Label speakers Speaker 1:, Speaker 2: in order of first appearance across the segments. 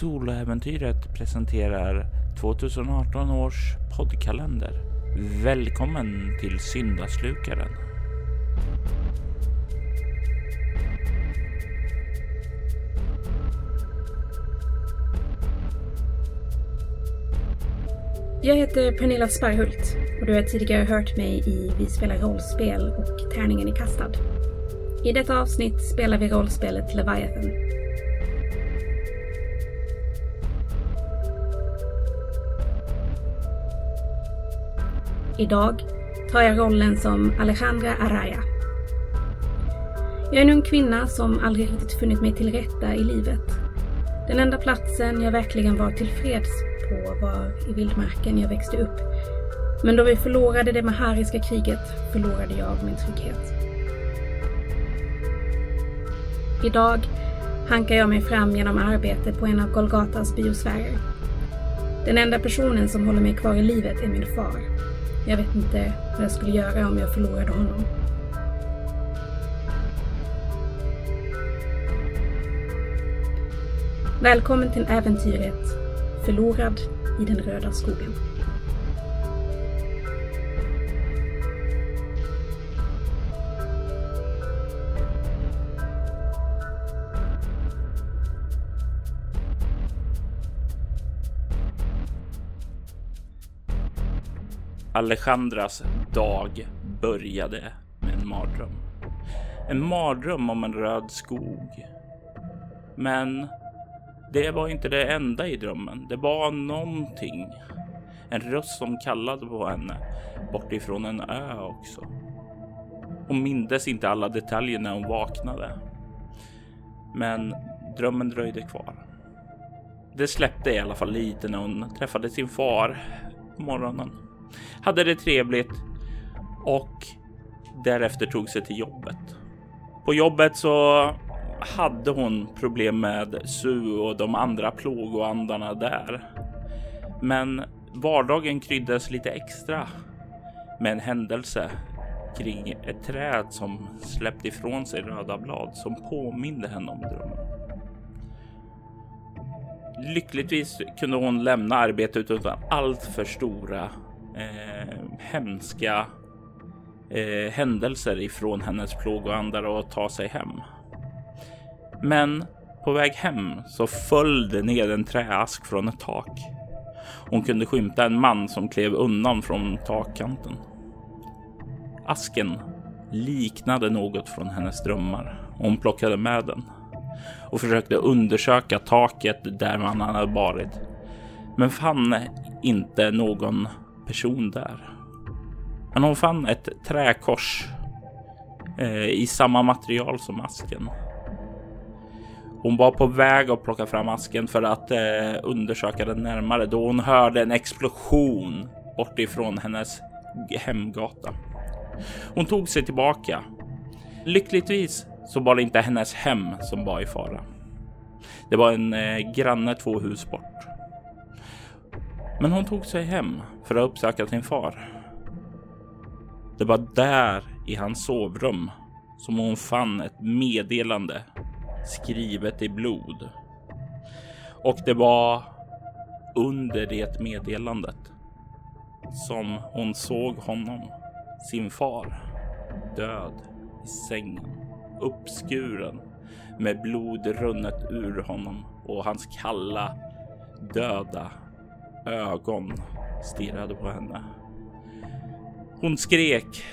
Speaker 1: Soloäventyret presenterar 2018 års poddkalender. Välkommen till Syndaslukaren.
Speaker 2: Jag heter Pernilla Sparhult och du har tidigare hört mig i Vi spelar rollspel och Tärningen är kastad. I detta avsnitt spelar vi rollspelet Leviathan. Idag tar jag rollen som Alejandra Araya. Jag är en ung kvinna som aldrig riktigt funnit mig till rätta i livet. Den enda platsen jag verkligen var tillfreds på var i vildmarken jag växte upp. Men då vi förlorade det mahariska kriget förlorade jag min trygghet. Idag hankar jag mig fram genom arbete på en av Golgatas biosfärer. Den enda personen som håller mig kvar i livet är min far. Jag vet inte vad jag skulle göra om jag förlorade honom. Välkommen till äventyret Förlorad i den röda skogen.
Speaker 1: Alejandras dag började med en mardröm. En mardröm om en röd skog. Men det var inte det enda i drömmen. Det var någonting. En röst som kallade på henne bortifrån en ö också. Hon mindes inte alla detaljer när hon vaknade. Men drömmen dröjde kvar. Det släppte i alla fall lite när hon träffade sin far på morgonen. Hade det trevligt och därefter tog sig till jobbet. På jobbet så hade hon problem med Su och de andra plågoandarna där. Men vardagen kryddades lite extra med en händelse kring ett träd som släppte ifrån sig röda blad som påminde henne om drömmen. Lyckligtvis kunde hon lämna arbetet utan allt för stora eh, hemska eh, händelser ifrån hennes plågoandar och ta sig hem. Men på väg hem så föll det ner en träask från ett tak. Hon kunde skymta en man som klev undan från takkanten. Asken liknade något från hennes drömmar och hon plockade med den och försökte undersöka taket där man hade varit. Men fann inte någon person där. Men hon fann ett träkors eh, i samma material som asken. Hon var på väg att plocka fram asken för att eh, undersöka den närmare då hon hörde en explosion bortifrån hennes hemgata. Hon tog sig tillbaka. Lyckligtvis så var det inte hennes hem som var i fara. Det var en eh, granne två hus bort. Men hon tog sig hem för att uppsöka sin far. Det var där i hans sovrum som hon fann ett meddelande skrivet i blod. Och det var under det meddelandet som hon såg honom, sin far, död i sängen, uppskuren med blod runnet ur honom och hans kalla, döda ögon stirrade på henne. Hon skrek,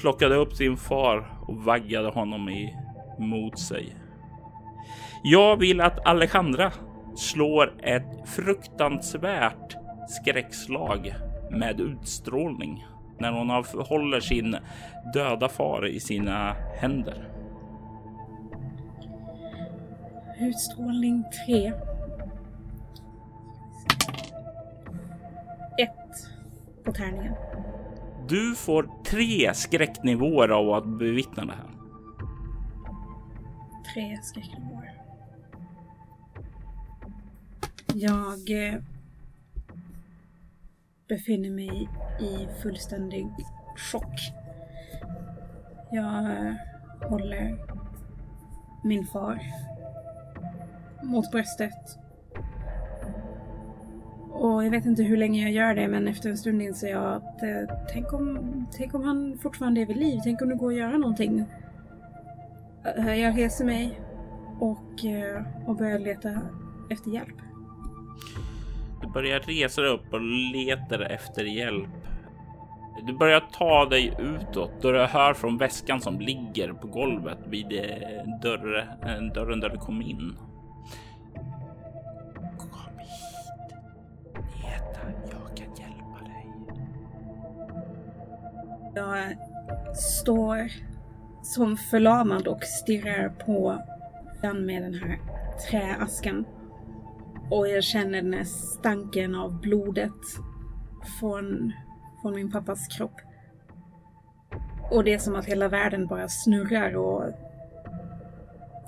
Speaker 1: plockade upp sin far och vaggade honom i mot sig. Jag vill att Alejandra slår ett fruktansvärt skräckslag med utstrålning när hon håller sin döda far i sina händer.
Speaker 2: Utstrålning 3. På tärningen.
Speaker 1: Du får tre skräcknivåer av att bevittna det här
Speaker 2: tre skräcknivåer. Jag eh, befinner mig i fullständig chock. Jag eh, håller min far mot bröstet och jag vet inte hur länge jag gör det men efter en stund inser jag att eh, tänk, om, tänk om han fortfarande är vid liv. Tänk om det går att göra någonting. Eh, jag reser mig och, eh, och börjar leta efter hjälp.
Speaker 1: Du börjar resa dig upp och letar efter hjälp. Du börjar ta dig utåt och du hör från väskan som ligger på golvet vid eh, dörren, dörren där du kom in. Jag
Speaker 2: står som förlamad och stirrar på den med den här träasken. Och jag känner den här stanken av blodet från, från min pappas kropp. Och det är som att hela världen bara snurrar och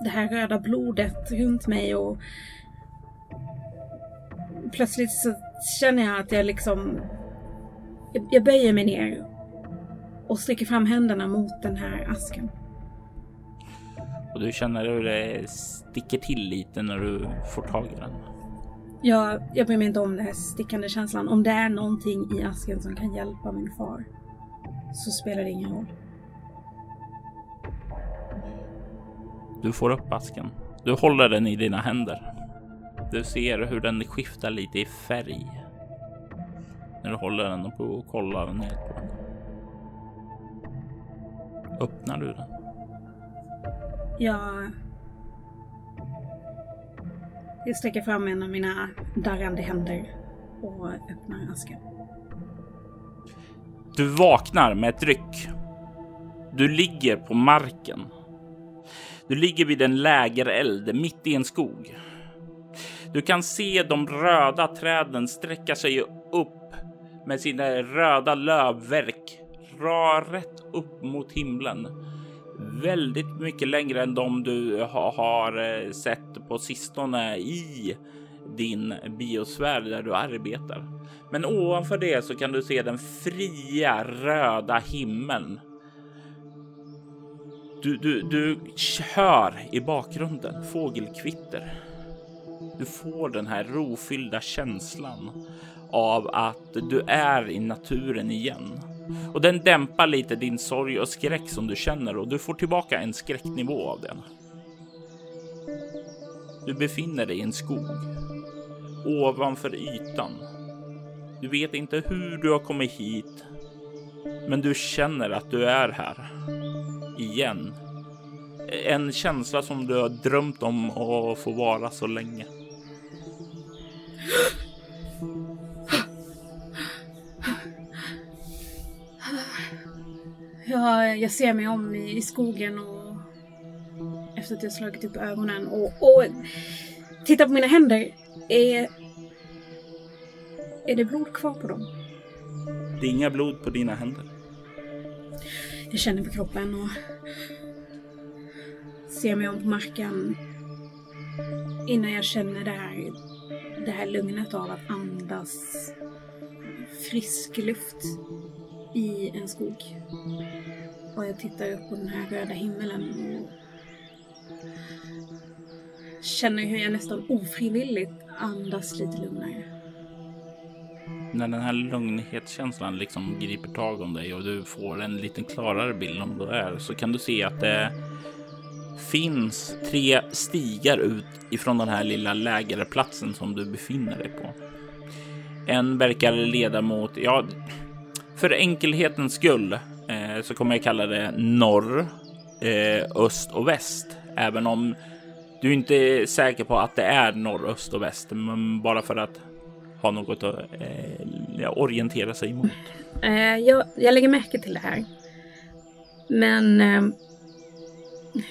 Speaker 2: det här röda blodet runt mig och plötsligt så känner jag att jag liksom jag, jag böjer mig ner och sträcker fram händerna mot den här asken.
Speaker 1: Och du känner hur det sticker till lite när du får tag i den.
Speaker 2: Jag, jag bryr mig inte om den här stickande känslan. Om det är någonting i asken som kan hjälpa min far så spelar det ingen roll.
Speaker 1: Du får upp asken. Du håller den i dina händer. Du ser hur den skiftar lite i färg. När du håller den och kollar ner på den. Öppnar du den?
Speaker 2: Jag... Jag sträcker fram en av mina darrande händer och öppnar asken.
Speaker 1: Du vaknar med ett ryck. Du ligger på marken. Du ligger vid en lägereld mitt i en skog. Du kan se de röda träden sträcka sig upp med sina röda lövverk rätt upp mot himlen. Väldigt mycket längre än de du har eh, sett på sistone i din biosfär där du arbetar. Men ovanför det så kan du se den fria röda himlen. Du, du, du hör i bakgrunden fågelkvitter. Du får den här rofyllda känslan av att du är i naturen igen. Och den dämpar lite din sorg och skräck som du känner och du får tillbaka en skräcknivå av den. Du befinner dig i en skog ovanför ytan. Du vet inte hur du har kommit hit, men du känner att du är här igen. En känsla som du har drömt om att få vara så länge.
Speaker 2: Jag, jag ser mig om i, i skogen och efter att jag slagit upp ögonen och, och tittar på mina händer. Är, är det blod kvar på dem?
Speaker 1: Det är inga blod på dina händer.
Speaker 2: Jag känner på kroppen och ser mig om på marken innan jag känner det här, det här lugnet av att andas frisk luft i en skog. Och jag tittar upp på den här röda himmelen och känner hur jag nästan ofrivilligt andas lite lugnare.
Speaker 1: När den här lugnhetskänslan liksom griper tag om dig och du får en lite klarare bild om vad det är så kan du se att det finns tre stigar ut ifrån den här lilla lägerplatsen som du befinner dig på. En verkar leda mot, ja, för enkelhetens skull eh, så kommer jag kalla det norr, eh, öst och väst. Även om du inte är säker på att det är norr, öst och väst, men bara för att ha något att eh, orientera sig mot.
Speaker 2: Eh, jag, jag lägger märke till det här. Men eh,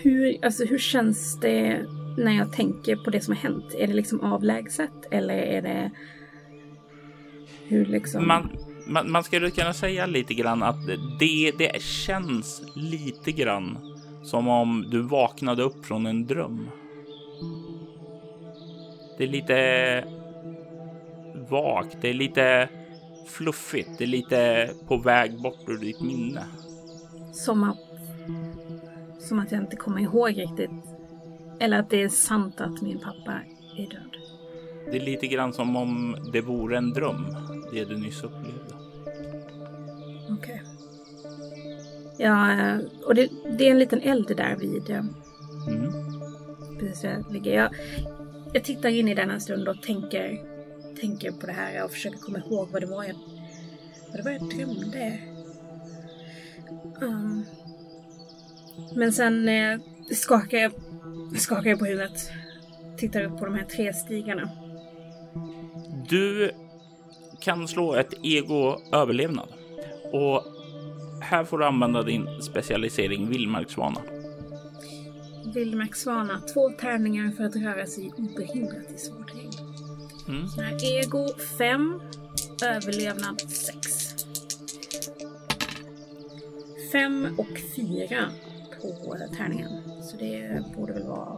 Speaker 2: hur, alltså, hur känns det när jag tänker på det som har hänt? Är det liksom avlägset eller är det hur liksom?
Speaker 1: Man, man, man skulle kunna säga lite grann att det, det känns lite grann som om du vaknade upp från en dröm. Det är lite vagt, det är lite fluffigt, det är lite på väg bort ur ditt minne.
Speaker 2: Som att, som att jag inte kommer ihåg riktigt. Eller att det är sant att min pappa är död.
Speaker 1: Det är lite grann som om det vore en dröm, det du nyss upplevde.
Speaker 2: Okej. Okay. Ja, eh, och det, det, är en liten eld där vid... Eh, mm. Precis där jag ligger. Jag, jag tittar in i den en stund och tänker, tänker på det här och försöker komma ihåg vad det var jag, vad det var jag drömde. Um, men sen eh, skakar, jag, skakar jag på huvudet. Tittar upp på de här tre stigarna.
Speaker 1: Du kan slå ett ego överlevnad. Och här får du använda din specialisering vildmarksvana.
Speaker 2: Vildmarksvana. Två tärningar för att röra sig obehindrat i svår terräng. Mm. Så här, ego 5, överlevnad 6. 5 och 4 på tärningen. Så det borde väl vara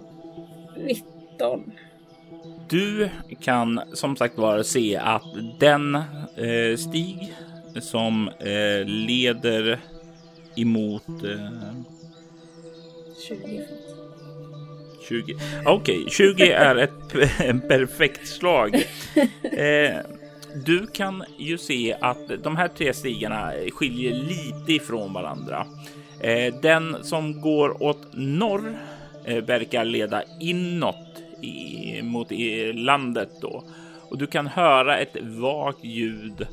Speaker 2: 19.
Speaker 1: Du kan som sagt var se att den eh, stig som eh, leder emot... Eh,
Speaker 2: 20.
Speaker 1: 20. Okej, okay, 20 är ett perfekt slag. Eh, du kan ju se att de här tre stigarna skiljer lite ifrån varandra. Eh, den som går åt norr eh, verkar leda inåt i, mot i landet då och du kan höra ett vagt ljud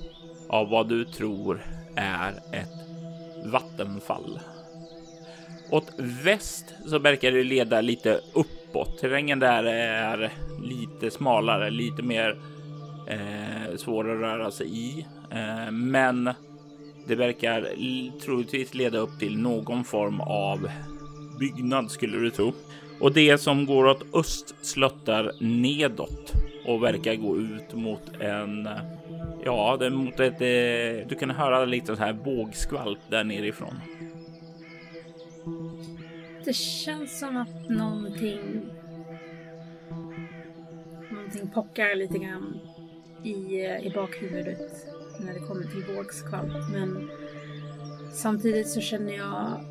Speaker 1: av vad du tror är ett vattenfall. Åt väst så verkar det leda lite uppåt. Terrängen där är lite smalare, lite mer eh, svår att röra sig i. Eh, men det verkar troligtvis leda upp till någon form av byggnad skulle du tro. Och det som går åt öst sluttar nedåt och verkar gå ut mot en Ja, det mot ett. Eh, du kan höra lite så här vågskvalp där nerifrån.
Speaker 2: Det känns som att någonting. Någonting pockar lite grann i, eh, i bakhuvudet när det kommer till vågskvalp. Men samtidigt så känner jag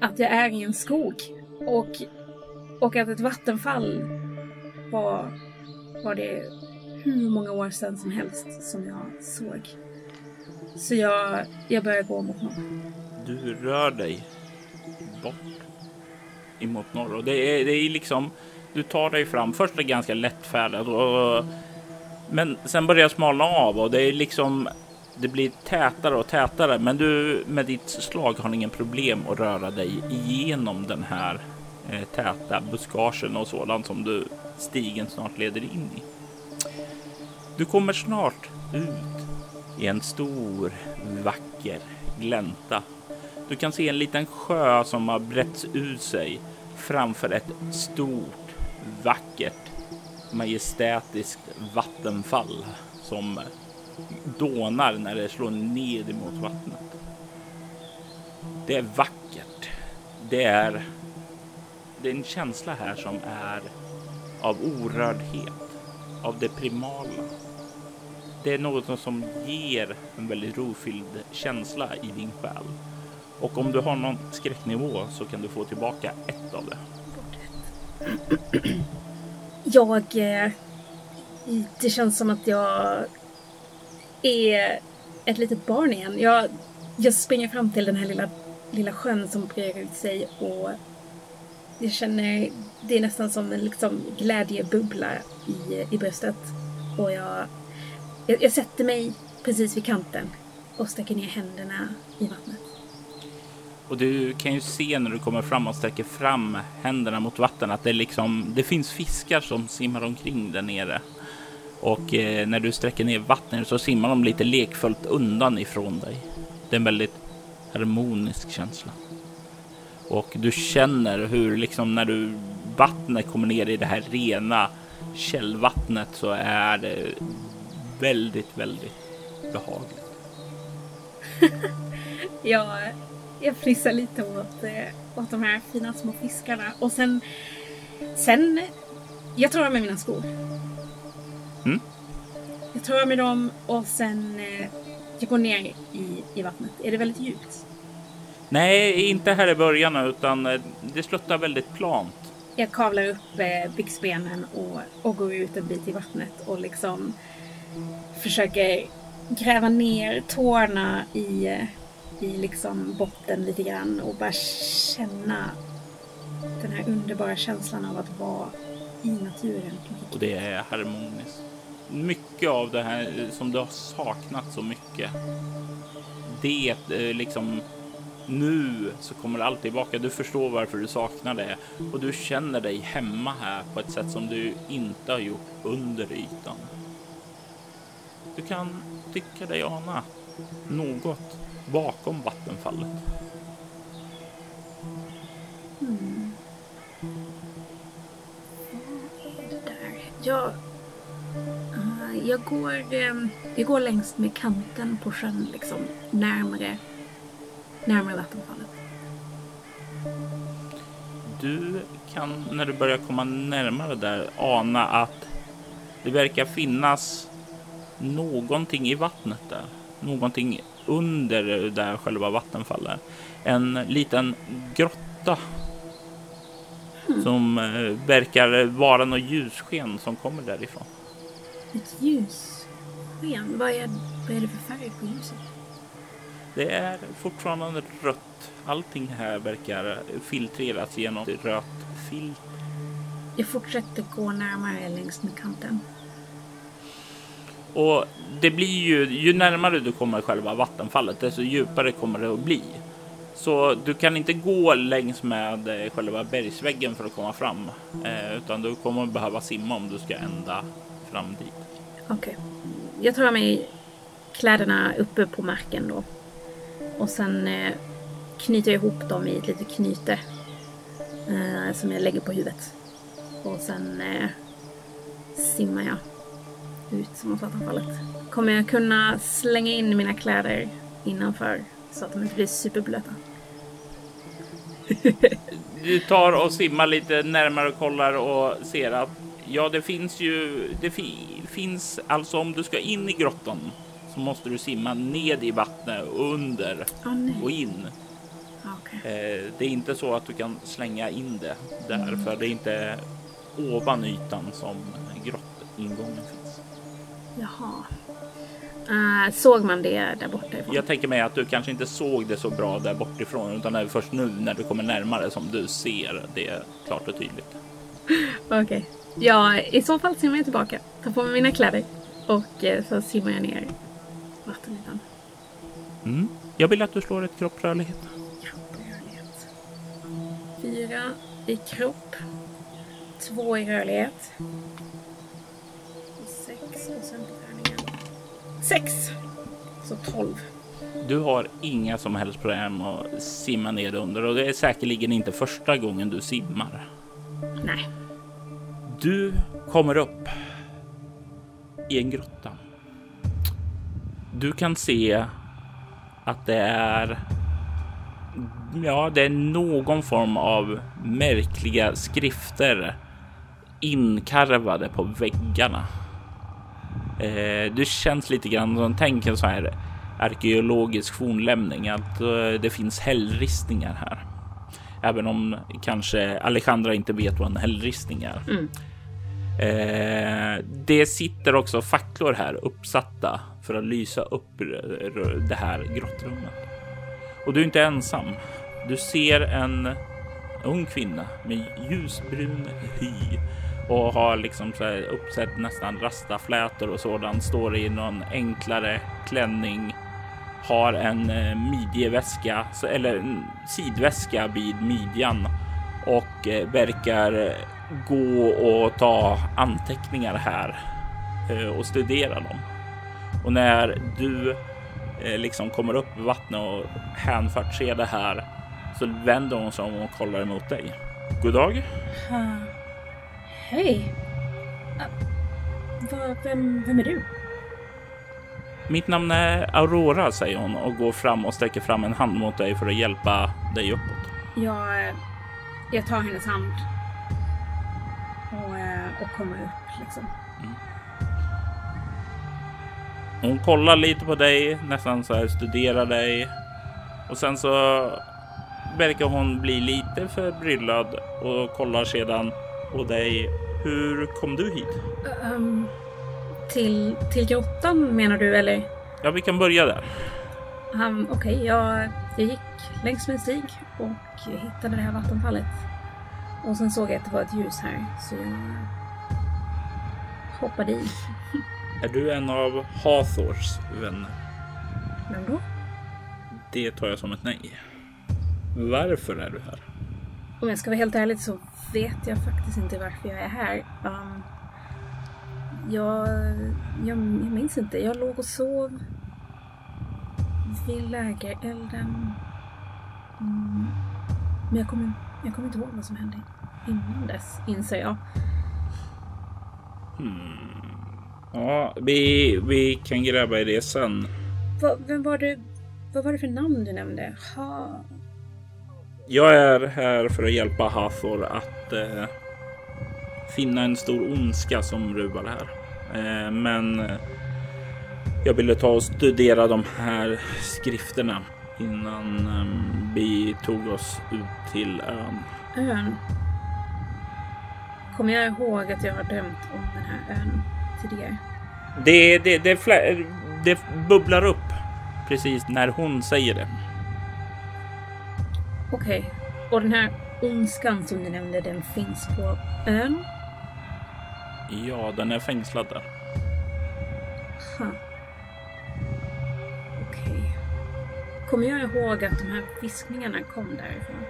Speaker 2: att jag är i en skog och, och att ett vattenfall var, var det hur många år sedan som helst som jag såg. Så jag, jag börjar gå mot norr.
Speaker 1: Du rör dig bort emot norr och det är, det är liksom du tar dig fram. Först är det ganska lättfärdigt. och, men sen börjar det smalna av och det är liksom det blir tätare och tätare. Men du med ditt slag har ingen problem att röra dig igenom den här Eh, täta buskagen och sådant som du stigen snart leder in i. Du kommer snart ut i en stor vacker glänta. Du kan se en liten sjö som har bretts ut sig framför ett stort, vackert, majestätiskt vattenfall som dånar när det slår ned emot vattnet. Det är vackert. Det är, det är en känsla här som är av orördhet, av det primala det är något som ger en väldigt rofylld känsla i din själ. Och om du har någon skräcknivå så kan du få tillbaka ett av det.
Speaker 2: Jag... Eh, det känns som att jag är ett litet barn igen. Jag, jag springer fram till den här lilla, lilla sjön som brer ut sig och jag känner, det är nästan som en liksom glädjebubbla i, i bröstet. Och jag jag, jag sätter mig precis vid kanten och sträcker ner händerna i vattnet.
Speaker 1: Och du kan ju se när du kommer fram och sträcker fram händerna mot vattnet att det liksom, det finns fiskar som simmar omkring där nere. Och eh, när du sträcker ner vattnet så simmar de lite lekfullt undan ifrån dig. Det är en väldigt harmonisk känsla. Och du känner hur liksom när du vattnet kommer ner i det här rena källvattnet så är det väldigt, väldigt behagligt.
Speaker 2: jag, jag fnissar lite åt, eh, åt de här fina små fiskarna och sen, sen jag tar av mig mina skor. Mm. Jag tar av mig dem och sen eh, jag går ner i, i vattnet. Är det väldigt djupt?
Speaker 1: Nej, inte här i början utan eh, det sluttar väldigt plant
Speaker 2: jag kavlar upp eh, byxbenen och, och går ut en bit i vattnet och liksom försöker gräva ner tårna i, i liksom botten lite grann och bara känna den här underbara känslan av att vara i naturen.
Speaker 1: Och det är harmoniskt. Mycket av det här som du har saknat så mycket. Det eh, liksom nu så kommer allt tillbaka. Du förstår varför du saknar det och du känner dig hemma här på ett sätt som du inte har gjort under ytan. Du kan tycka dig ana något bakom vattenfallet.
Speaker 2: Mm. Vad är det där? Jag, jag, går, eh, jag går längs med kanten på sjön, liksom närmare, närmare vattenfallet.
Speaker 1: Du kan när du börjar komma närmare där ana att det verkar finnas någonting i vattnet där. Någonting under där själva vattenfallet. En liten grotta. Mm. Som eh, verkar vara något ljussken som kommer därifrån.
Speaker 2: Ett ljussken? Vad är, vad är det för färg på ljuset?
Speaker 1: Det är fortfarande rött. Allting här verkar filtreras genom rött filter.
Speaker 2: Jag fortsätter gå närmare längs med kanten.
Speaker 1: Och det blir ju, ju närmare du kommer själva vattenfallet, desto djupare kommer det att bli. Så du kan inte gå längs med eh, själva bergsväggen för att komma fram, eh, utan du kommer behöva simma om du ska ända fram dit.
Speaker 2: Okej, okay. jag tar mig kläderna uppe på marken då och sen eh, knyter jag ihop dem i ett litet knyte eh, som jag lägger på huvudet och sen eh, simmar jag ut mot vattenfallet. Kommer jag kunna slänga in mina kläder innanför så att de inte blir superblöta?
Speaker 1: du tar och simmar lite närmare och kollar och ser att ja, det finns ju. Det fi, finns alltså om du ska in i grottan så måste du simma ned i vattnet under
Speaker 2: oh,
Speaker 1: och in.
Speaker 2: Okay.
Speaker 1: Eh, det är inte så att du kan slänga in det där, mm. för det är inte ovan ytan som grottingången finns.
Speaker 2: Jaha. Uh, såg man det där bortifrån?
Speaker 1: Jag tänker mig att du kanske inte såg det så bra där bortifrån utan det är först nu när du kommer närmare som du ser det klart och tydligt.
Speaker 2: Okej. Okay. Ja, i så fall simmar jag tillbaka. Tar på mig mina kläder och eh, så simmar jag ner vattenytan.
Speaker 1: Mm. Jag vill att du slår ett kropprörlighet.
Speaker 2: Kropprörlighet. Fyra i kropp. Två i rörlighet. Sex. Så tolv.
Speaker 1: Du har inga som helst problem att simma ner under och det är säkerligen inte första gången du simmar.
Speaker 2: Nej.
Speaker 1: Du kommer upp i en grotta. Du kan se att det är Ja, det är någon form av märkliga skrifter inkarvade på väggarna. Eh, det känns lite grann som, tänk en sån här arkeologisk fornlämning, att eh, det finns hällristningar här. Även om kanske Alejandra inte vet vad en hällristning är. Mm. Eh, det sitter också facklor här uppsatta för att lysa upp det här grottrummet. Och du är inte ensam. Du ser en ung kvinna med ljusbrun hy och har liksom så här uppsett nästan rastaflätor och sådant. Står i någon enklare klänning. Har en eh, midjeväska eller en sidväska vid midjan och eh, verkar gå och ta anteckningar här eh, och studera dem. Och när du liksom kommer upp i vattnet och hänfört ser det här så vänder hon sig om och kollar emot dig. God dag.
Speaker 2: Hej. Uh, vem, vem är du?
Speaker 1: Mitt namn är Aurora, säger hon och går fram och sträcker fram en hand mot dig för att hjälpa dig uppåt.
Speaker 2: Jag, jag tar hennes hand och, eh, och kommer upp liksom. Mm.
Speaker 1: Hon kollar lite på dig, nästan så här studerar dig och sen så verkar hon bli lite förbryllad och kollar sedan på dig. Hur kom du hit?
Speaker 2: Um, till, till grottan menar du eller?
Speaker 1: Ja, vi kan börja där.
Speaker 2: Um, Okej, okay, jag, jag gick längs med en stig och hittade det här vattenfallet. Och sen såg jag att det var ett ljus här, så jag hoppade i.
Speaker 1: Är du en av Hathors vänner?
Speaker 2: Vem då?
Speaker 1: Det tar jag som ett nej. Varför är du här?
Speaker 2: Om jag ska vara helt ärlig så vet jag faktiskt inte varför jag är här. Um, jag, jag, jag minns inte. Jag låg och sov vid lägerelden. Mm. Men jag kommer, jag kommer inte ihåg vad som hände innan dess, inser jag.
Speaker 1: Hmm. Ja, vi, vi kan gräva i det sen.
Speaker 2: Va, vem var det? Vad var det för namn du nämnde? Ha...
Speaker 1: Jag är här för att hjälpa Hathor att eh, finna en stor ondska som ruvar här. Eh, men eh, jag ville ta och studera de här skrifterna innan eh, vi tog oss ut till ön.
Speaker 2: Ön? Kommer jag ihåg att jag har drömt om den här ön tidigare?
Speaker 1: Det, det, det, det bubblar upp precis när hon säger det.
Speaker 2: Okej. Okay. Och den här ondskan som du nämnde, den finns på ön?
Speaker 1: Ja, den är fängslad där.
Speaker 2: Huh. Okej. Okay. Kommer jag ihåg att de här viskningarna kom därifrån?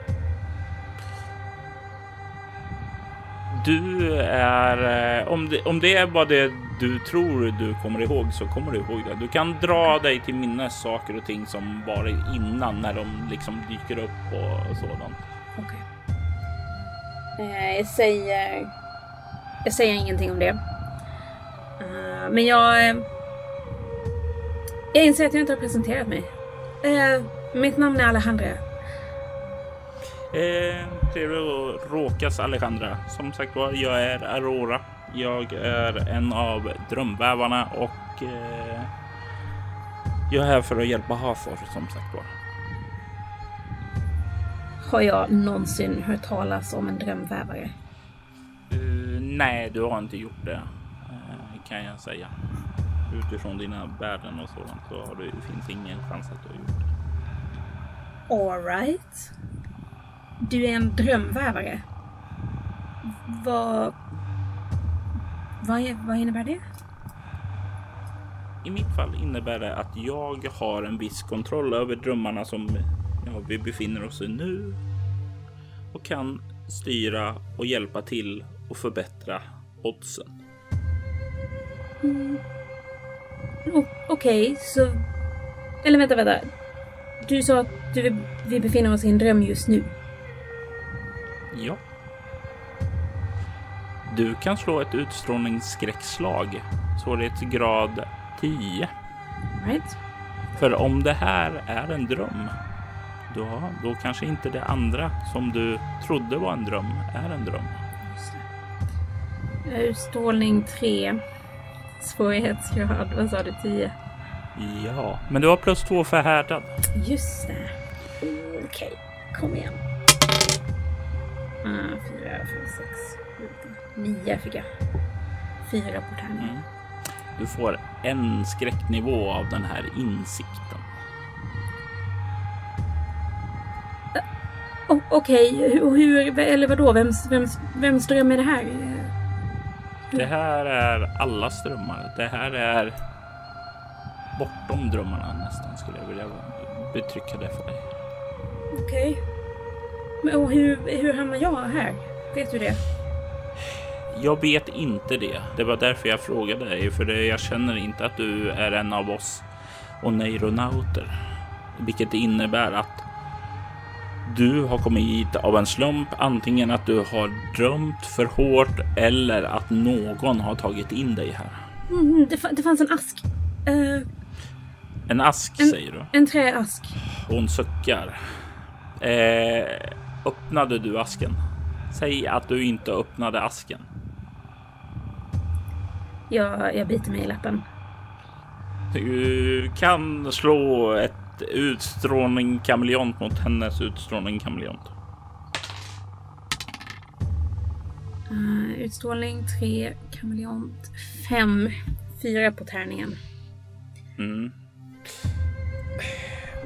Speaker 1: Du är... Eh, om det, om det är bara det du tror du kommer ihåg så kommer du ihåg det. Du kan dra dig till minnes saker och ting som var innan när de liksom dyker upp och sådant.
Speaker 2: Okej. Okay. Jag säger... Jag säger ingenting om det. Eh, men jag... Jag inser att jag inte har presenterat mig. Mitt namn är Alejandra.
Speaker 1: Eh, trevligt att råkas Alejandra. Som sagt var, jag är Aurora. Jag är en av drömvävarna och eh, jag är här för att hjälpa Hathor som sagt var.
Speaker 2: Har jag någonsin hört talas om en drömvävare?
Speaker 1: Uh, nej, du har inte gjort det uh, kan jag säga. Utifrån dina värden och sådant så har du, finns ingen chans att du har gjort det.
Speaker 2: Alright. Du är en drömvävare. Vad... Vad, vad innebär det?
Speaker 1: I mitt fall innebär det att jag har en viss kontroll över drömmarna som ja, vi befinner oss i nu och kan styra och hjälpa till och förbättra oddsen.
Speaker 2: Mm. Okej, okay, så... Eller vänta, vänta. Du sa att du, vi befinner oss i en dröm just nu.
Speaker 1: Ja. Du kan slå ett utstrålningsskräckslag. Svårighetsgrad 10.
Speaker 2: Right.
Speaker 1: För om det här är en dröm, då, då kanske inte det andra som du trodde var en dröm är en dröm.
Speaker 2: Utstrålning 3. Svårighetsgrad, vad sa du, 10?
Speaker 1: Ja, men du har plus 2 för härdad.
Speaker 2: Just det. Okej, okay. kom igen. Mm, fyra, fem, sex, sju, nio fick jag. Fyra på tärningen. Mm.
Speaker 1: Du får en skräcknivå av den här insikten.
Speaker 2: Uh, Okej, okay. hur, hur, eller vadå, vems, vems, vems dröm är det här?
Speaker 1: Hur? Det här är allas drömmar. Det här är bortom drömmarna nästan skulle jag vilja betrycka det för dig.
Speaker 2: Okej. Okay. Men och hur, hur hamnar jag här? Vet du det?
Speaker 1: Jag vet inte det. Det var därför jag frågade dig, för det, jag känner inte att du är en av oss och neuronauter. Vilket innebär att du har kommit hit av en slump, antingen att du har drömt för hårt eller att någon har tagit in dig här.
Speaker 2: Mm, det, det fanns en ask. Uh,
Speaker 1: en ask
Speaker 2: en,
Speaker 1: säger du?
Speaker 2: En träask.
Speaker 1: Hon suckar. Eh, öppnade du asken? Säg att du inte öppnade asken.
Speaker 2: Jag, jag biter mig i läppen.
Speaker 1: Du kan slå ett utstrålning kameleont mot hennes utstrålning kameleont.
Speaker 2: Uh, utstrålning 3, kameleont 5, 4 på tärningen.
Speaker 1: Mm.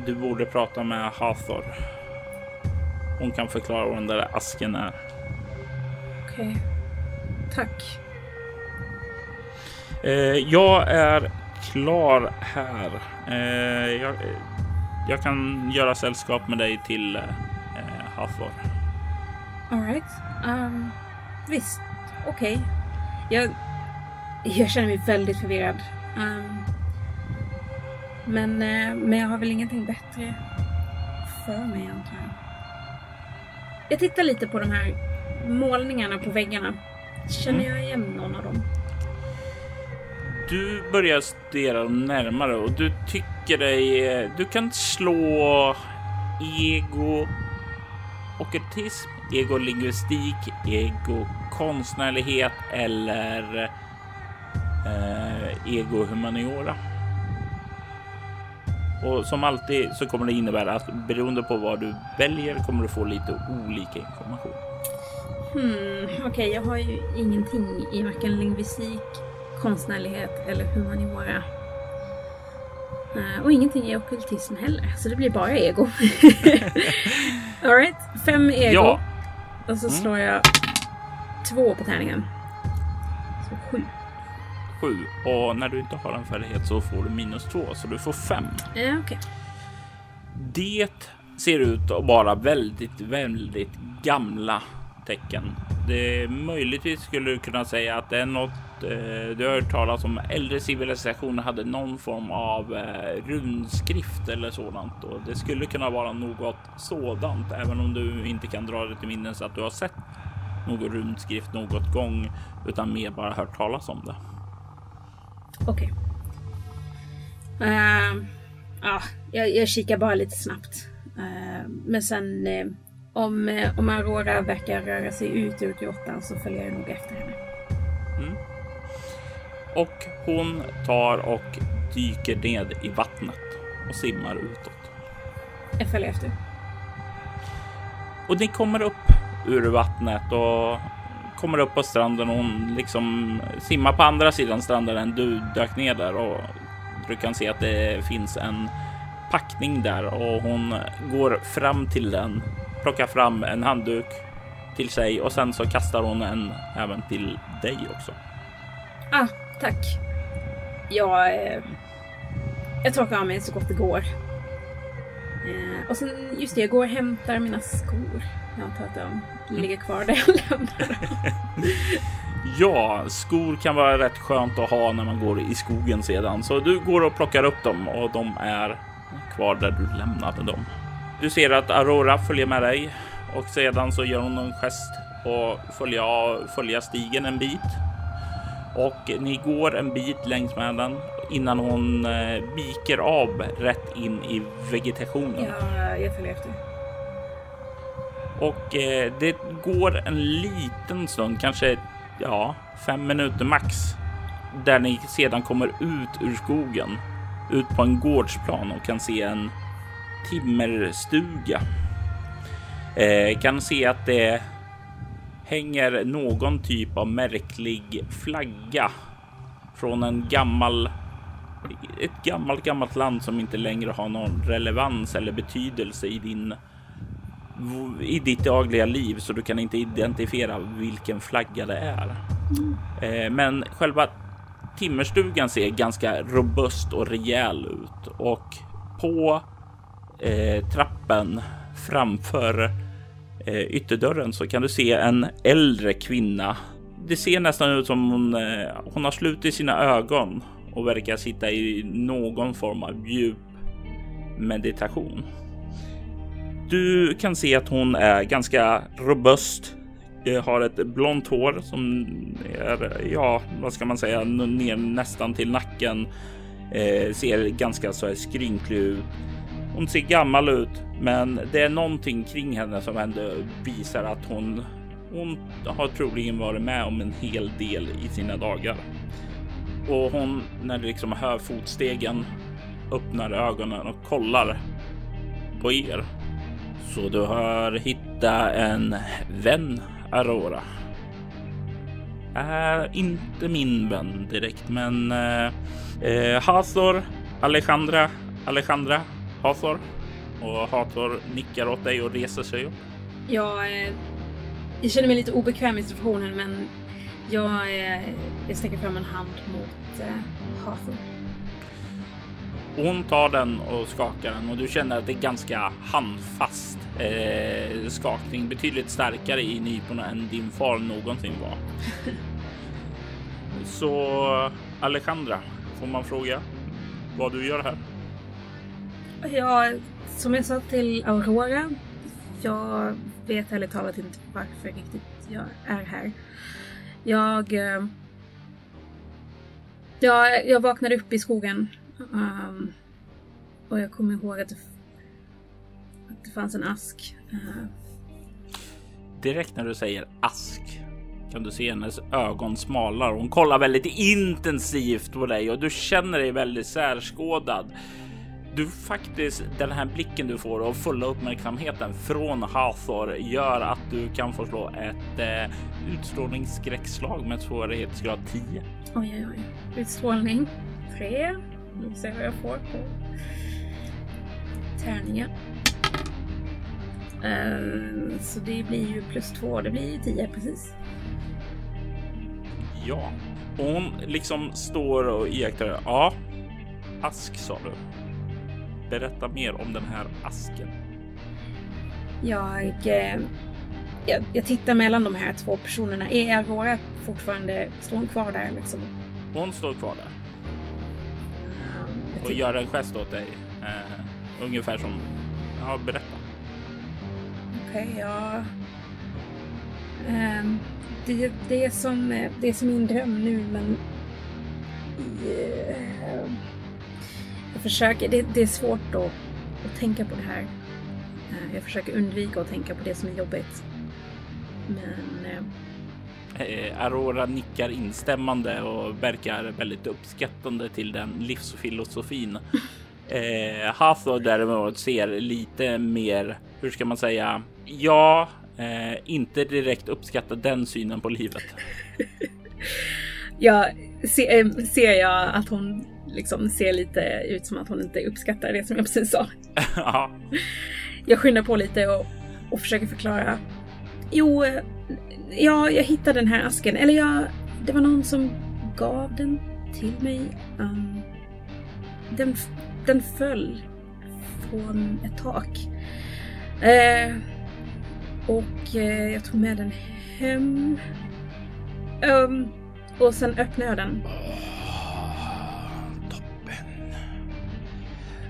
Speaker 1: Du borde prata med Hathor. Hon kan förklara vad den där asken är.
Speaker 2: Okej. Okay. Tack.
Speaker 1: Eh, jag är klar här. Eh, jag, jag, kan göra sällskap med dig till eh, Hathor.
Speaker 2: Alright. Um, visst, okej. Okay. Jag, jag känner mig väldigt förvirrad. Um, men, eh, men jag har väl ingenting bättre för mig antar jag. Jag tittar lite på de här målningarna på väggarna. Känner mm. jag igen någon av dem?
Speaker 1: Du börjar studera dem närmare och du tycker dig... Du kan slå ego ockultism, ego-linguistik, ego-konstnärlighet eller eh, ego-humaniora. Och som alltid så kommer det innebära att beroende på vad du väljer kommer du få lite olika information.
Speaker 2: Hmm, Okej, okay, jag har ju ingenting i varken lingvistik, konstnärlighet eller humaniora. Uh, och ingenting i okkultism heller, så det blir bara ego. Alright, fem ego. Ja. Och så mm. slår jag två på tärningen. Så sju.
Speaker 1: 7 och när du inte har en färdighet så får du minus 2 så du får 5.
Speaker 2: Ja, okay.
Speaker 1: Det ser ut att vara väldigt, väldigt gamla tecken. Det möjligtvis skulle du kunna säga att det är något eh, du har hört talas om äldre civilisationer hade någon form av eh, runskrift eller sådant och det skulle kunna vara något sådant, även om du inte kan dra det till minnes att du har sett någon runskrift något gång utan mer bara hört talas om det.
Speaker 2: Okej. Okay. Uh, ehm, ja, jag, jag kikar bara lite snabbt. Uh, men sen uh, om, uh, om Aurora verkar röra sig ut ur grottan så följer jag nog efter henne. Mm.
Speaker 1: Och hon tar och dyker ned i vattnet och simmar utåt.
Speaker 2: Jag följer efter.
Speaker 1: Och ni kommer upp ur vattnet och kommer upp på stranden och hon liksom simmar på andra sidan stranden än du dök ner där och du kan se att det finns en packning där och hon går fram till den, plockar fram en handduk till sig och sen så kastar hon en även till dig också.
Speaker 2: Ah, tack. Jag, eh, jag torkar av mig så gott det går. Eh, och sen just det, jag går och hämtar mina skor. Jag antar att de ligger kvar där jag lämnade
Speaker 1: Ja, skor kan vara rätt skönt att ha när man går i skogen sedan. Så du går och plockar upp dem och de är kvar där du lämnade dem. Du ser att Aurora följer med dig och sedan så gör hon en gest och följa, följa stigen en bit. Och ni går en bit längs med den innan hon eh, viker av rätt in i vegetationen.
Speaker 2: Ja, jag följer efter.
Speaker 1: Och eh, det går en liten stund, kanske ja, fem minuter max, där ni sedan kommer ut ur skogen, ut på en gårdsplan och kan se en timmerstuga. Eh, kan se att det hänger någon typ av märklig flagga från en gammal ett gammalt, gammalt land som inte längre har någon relevans eller betydelse i din i ditt dagliga liv så du kan inte identifiera vilken flagga det är. Mm. men själva timmerstugan ser ganska robust och rejäl ut och på eh, trappen framför eh, ytterdörren så kan du se en äldre kvinna. Det ser nästan ut som hon, eh, hon har slutit sina ögon och verkar sitta i någon form av djup meditation. Du kan se att hon är ganska robust. Eh, har ett blont hår som är, ja, vad ska man säga, ner nästan till nacken. Eh, ser ganska så här skrynklig ut. Hon ser gammal ut, men det är någonting kring henne som ändå visar att hon hon har troligen varit med om en hel del i sina dagar. Och hon, när du liksom hör fotstegen öppnar ögonen och kollar på er. Så du har hittat en vän, Aurora. Äh, inte min vän direkt, men eh, eh, äh, Hathor, Alejandra, Alejandra, Hathor. Och Hathor nickar åt dig och reser sig upp.
Speaker 2: Jag, eh, jag känner mig lite obekväm i situationen men jag, eh, jag sträcker fram en hand mot eh, Hathor.
Speaker 1: Hon tar den och skakar den och du känner att det är ganska handfast eh, skakning. Betydligt starkare i nyporna än din far någonsin var. Så Alejandra, får man fråga vad du gör här?
Speaker 2: Ja, som jag sa till Aurora, jag vet ärligt talat inte varför riktigt jag är här. Jag... Eh, jag, jag vaknade upp i skogen. Um, och jag kommer ihåg att det, att det fanns en ask. Uh.
Speaker 1: Direkt när du säger ask kan du se hennes ögon smalnar. Hon kollar väldigt intensivt på dig och du känner dig väldigt särskådad. Du faktiskt, den här blicken du får och fulla uppmärksamheten från Hathor gör att du kan få slå ett eh, utstrålningsskräckslag med svårighetsgrad 10.
Speaker 2: Oj, oj, oj. Utstrålning 3. Vi får se vad jag får på tärningen. Eh, så det blir ju plus två, det blir ju tio precis.
Speaker 1: Ja, och hon liksom står och iakttar. Ja, ask sa du. Berätta mer om den här asken.
Speaker 2: Jag, eh, jag, jag tittar mellan de här två personerna. Är Aurora fortfarande, står hon kvar där liksom?
Speaker 1: Hon står kvar där och gör en gest åt dig. Eh, ungefär som, ja berätta.
Speaker 2: Okej, ja. Ehm, det, det, är som, eh, det är som min dröm nu, men... eh, jag försöker... Det, det är svårt att, att tänka på det här. Eh, jag försöker undvika att tänka på det som är jobbigt. Men... eh,
Speaker 1: Aurora nickar instämmande och verkar väldigt uppskattande till den livsfilosofin. Eh, Hathor däremot ser lite mer, hur ska man säga? Ja, eh, inte direkt uppskattar den synen på livet.
Speaker 2: Ja, se, eh, ser jag att hon liksom ser lite ut som att hon inte uppskattar det som jag precis sa.
Speaker 1: ja,
Speaker 2: Jag skyndar på lite och, och försöker förklara. Jo, ja, jag hittade den här asken. Eller jag, det var någon som gav den till mig. Um, den, den föll från ett tak. Uh, och uh, jag tog med den hem. Um, och sen öppnade jag den.
Speaker 1: toppen.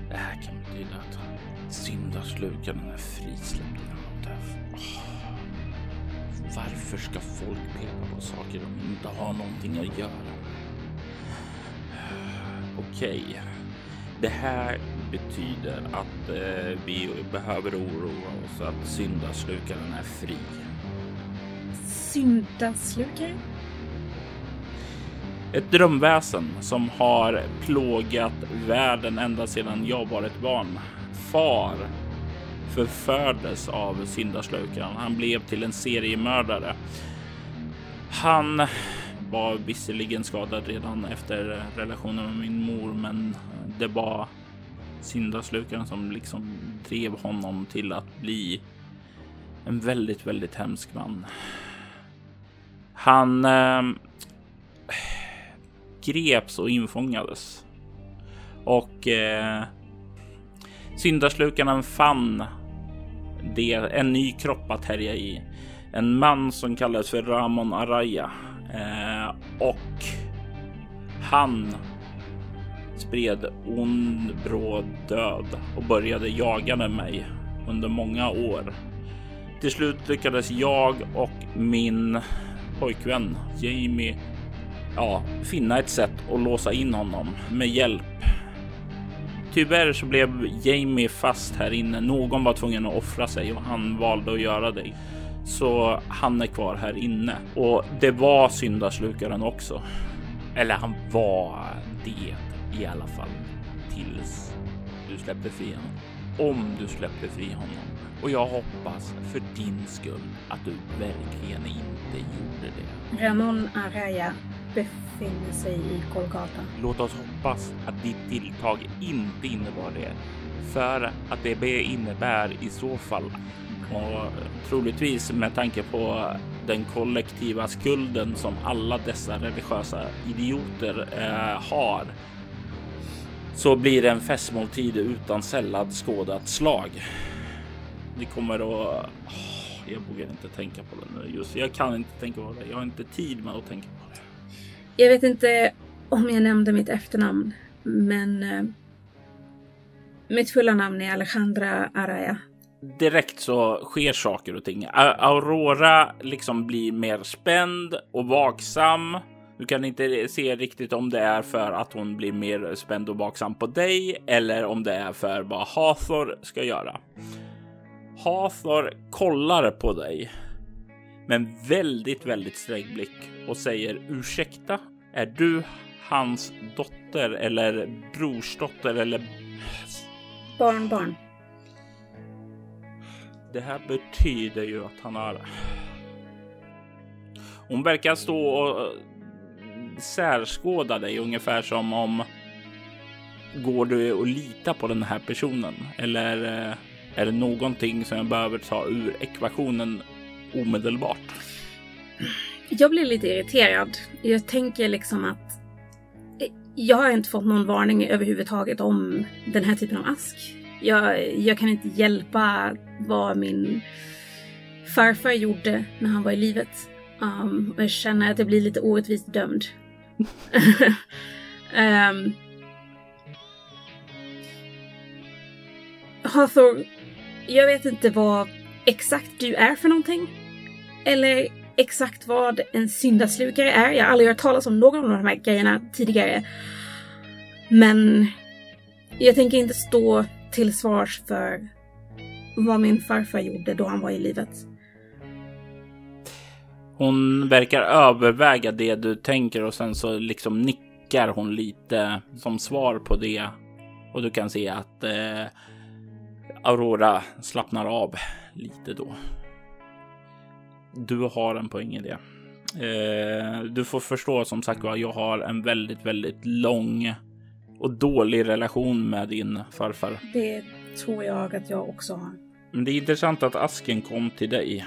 Speaker 1: Det här kan betyda att syndaslukaren är frisläppt varför ska folk peta på saker de inte har någonting att göra? Okej, det här betyder att eh, vi behöver oroa oss att syndaslukaren är fri.
Speaker 2: Syndaslukare?
Speaker 1: Ett drömväsen som har plågat världen ända sedan jag var ett barn. Far förfördes av syndaslukaren. Han blev till en seriemördare. Han var visserligen skadad redan efter relationen med min mor, men det var syndaslukaren som liksom drev honom till att bli en väldigt, väldigt hemsk man. Han eh, greps och infångades. Och eh, syndaslukaren fann det, en ny kropp att härja i. En man som kallades för Ramon Araya. Eh, och han spred ond bråd död och började jaga mig under många år. Till slut lyckades jag och min pojkvän Jamie ja, finna ett sätt att låsa in honom med hjälp. Tyvärr så blev Jamie fast här inne. Någon var tvungen att offra sig och han valde att göra det. Så han är kvar här inne och det var syndaslukaren också. Eller han var det i alla fall tills du släpper fri honom. Om du släpper fri honom. Och jag hoppas för din skull att du verkligen inte gjorde det.
Speaker 2: Ramon Araya befinner sig i Kolgata.
Speaker 1: Låt oss hoppas att ditt tilltag inte innebar det. För att det innebär i så fall och troligtvis med tanke på den kollektiva skulden som alla dessa religiösa idioter eh, har så blir det en festmåltid utan sällan skådat slag. Det kommer att... Oh, jag vågar inte tänka på det nu. Just jag kan inte tänka på det. Jag har inte tid med att tänka på det.
Speaker 2: Jag vet inte om jag nämnde mitt efternamn, men eh, mitt fulla namn är Alejandra Araya
Speaker 1: direkt så sker saker och ting. Aurora liksom blir mer spänd och vaksam. Du kan inte se riktigt om det är för att hon blir mer spänd och vaksam på dig eller om det är för vad Hathor ska göra. Hathor kollar på dig med en väldigt, väldigt sträng blick och säger ursäkta, är du hans dotter eller brorsdotter eller
Speaker 2: barnbarn?
Speaker 1: Det här betyder ju att han har. Hon verkar stå och eh, särskåda dig ungefär som om. Går du att lita på den här personen eller eh, är det någonting som jag behöver ta ur ekvationen omedelbart?
Speaker 2: Jag blir lite irriterad. Jag tänker liksom att eh, jag har inte fått någon varning överhuvudtaget om den här typen av ask. Jag, jag kan inte hjälpa vad min farfar gjorde när han var i livet. Um, och jag känner att jag blir lite orättvist dömd. um, Hathor, jag vet inte vad exakt du är för någonting. Eller exakt vad en syndaslukare är. Jag har aldrig hört talas om någon av de här grejerna tidigare. Men jag tänker inte stå till svars för vad min farfar gjorde då han var i livet.
Speaker 1: Hon verkar överväga det du tänker och sen så liksom nickar hon lite som svar på det. Och du kan se att eh, Aurora slappnar av lite då. Du har en poäng i det. Eh, du får förstå som sagt var, jag har en väldigt, väldigt lång och dålig relation med din farfar.
Speaker 2: Det tror jag att jag också har.
Speaker 1: Men det är intressant att asken kom till dig.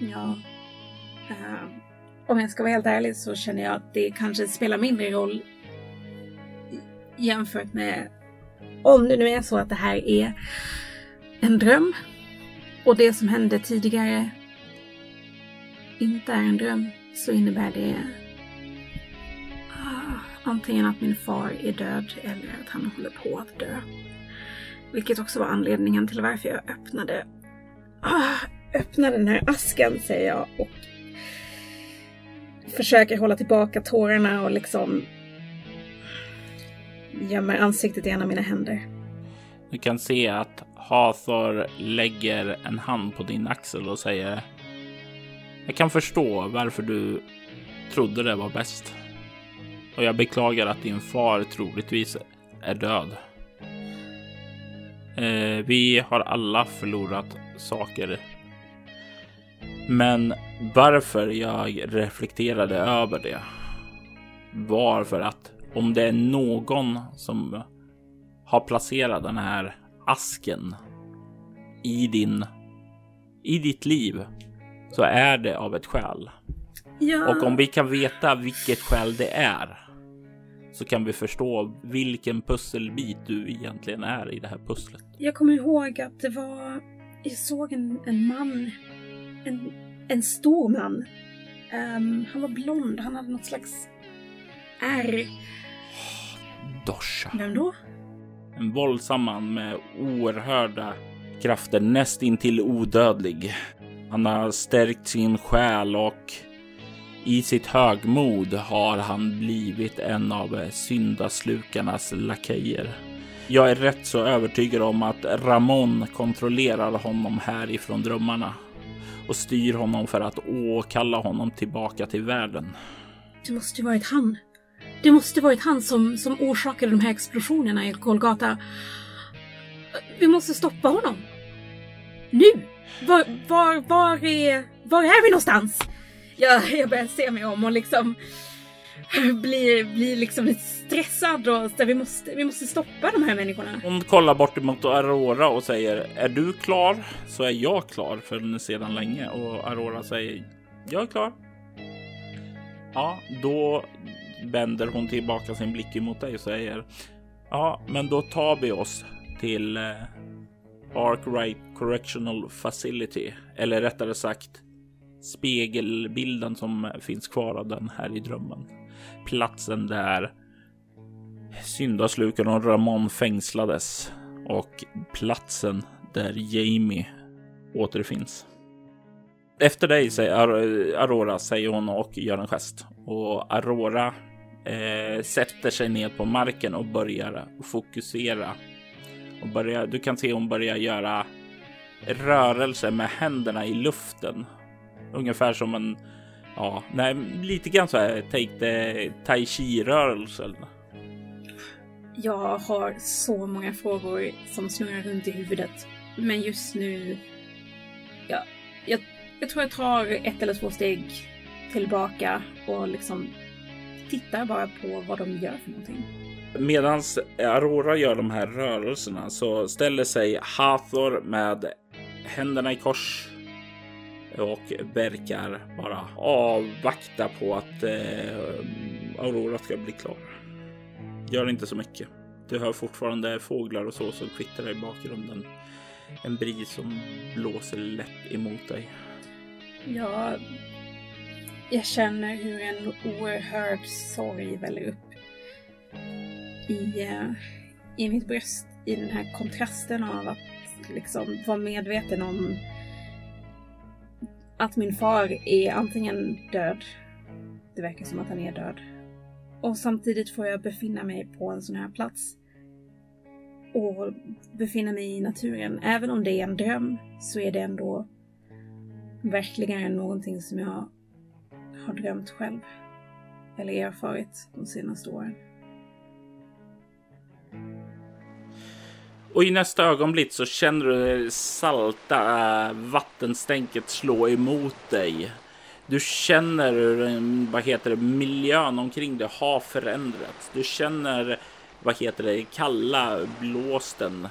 Speaker 2: Ja. Uh, om jag ska vara helt ärlig så känner jag att det kanske spelar mindre roll jämfört med om det nu är så att det här är en dröm och det som hände tidigare inte är en dröm så innebär det ah, Antingen att min far är död eller att han håller på att dö. Vilket också var anledningen till varför jag öppnade, ah, öppnade den här asken säger jag och försöker hålla tillbaka tårarna och liksom gömmer ansiktet i en av mina händer.
Speaker 1: Du kan se att Hathor lägger en hand på din axel och säger Jag kan förstå varför du trodde det var bäst och jag beklagar att din far troligtvis är död. Eh, vi har alla förlorat saker. Men varför jag reflekterade över det var för att om det är någon som har placerat den här asken i din i ditt liv så är det av ett skäl. Ja. Och om vi kan veta vilket skäl det är så kan vi förstå vilken pusselbit du egentligen är i det här pusslet.
Speaker 2: Jag kommer ihåg att det var, jag såg en, en man, en, en stor man. Um, han var blond, han hade något slags ärr.
Speaker 1: Dosha.
Speaker 2: Vem då?
Speaker 1: En våldsam man med oerhörda krafter, nästintill odödlig. Han har stärkt sin själ och i sitt högmod har han blivit en av syndaslukarnas lakejer. Jag är rätt så övertygad om att Ramon kontrollerar honom härifrån drömmarna och styr honom för att åkalla honom tillbaka till världen.
Speaker 2: Det måste ju varit han. Det måste varit han som, som orsakade de här explosionerna i Kolgata. Vi måste stoppa honom. Nu! Var, var, var, är, var är vi någonstans? Jag, jag börjar se mig om och liksom blir, blir liksom lite stressad och så vi måste, vi måste stoppa de här människorna.
Speaker 1: Hon kollar bort emot Aurora och säger är du klar så är jag klar för sedan länge och Aurora säger jag är klar. Ja, då vänder hon tillbaka sin blick emot dig och säger ja, men då tar vi oss till eh, Arkwright Correctional Facility eller rättare sagt spegelbilden som finns kvar av den här i drömmen. Platsen där syndaslukaren och Ramon fängslades och platsen där Jamie återfinns. Efter dig säger Aurora, säger hon och gör en gest och Aurora eh, sätter sig ner på marken och börjar fokusera. Och börjar, du kan se hon börjar göra rörelser med händerna i luften. Ungefär som en, ja, nej, lite grann så här take the tai chi rörelsen.
Speaker 2: Jag har så många frågor som snurrar runt i huvudet. Men just nu, ja, jag, jag tror jag tar ett eller två steg tillbaka och liksom tittar bara på vad de gör för någonting.
Speaker 1: Medan Aurora gör de här rörelserna så ställer sig Hathor med händerna i kors och verkar bara avvakta på att eh, Aurora ska bli klar. Gör inte så mycket. Du hör fortfarande fåglar och så som kvittrar i bakgrunden. En bris som blåser lätt emot dig.
Speaker 2: Ja, jag känner hur en oerhörd sorg väller upp i, eh, i mitt bröst i den här kontrasten av att liksom vara medveten om att min far är antingen död, det verkar som att han är död, och samtidigt får jag befinna mig på en sån här plats och befinna mig i naturen. Även om det är en dröm så är det ändå verkligen någonting som jag har drömt själv. Eller erfarit de senaste åren.
Speaker 1: Och i nästa ögonblick så känner du det salta äh, vattenstänket slå emot dig. Du känner hur mm, vad heter det, miljön omkring dig har förändrats. Du känner vad heter det, kalla blåsten.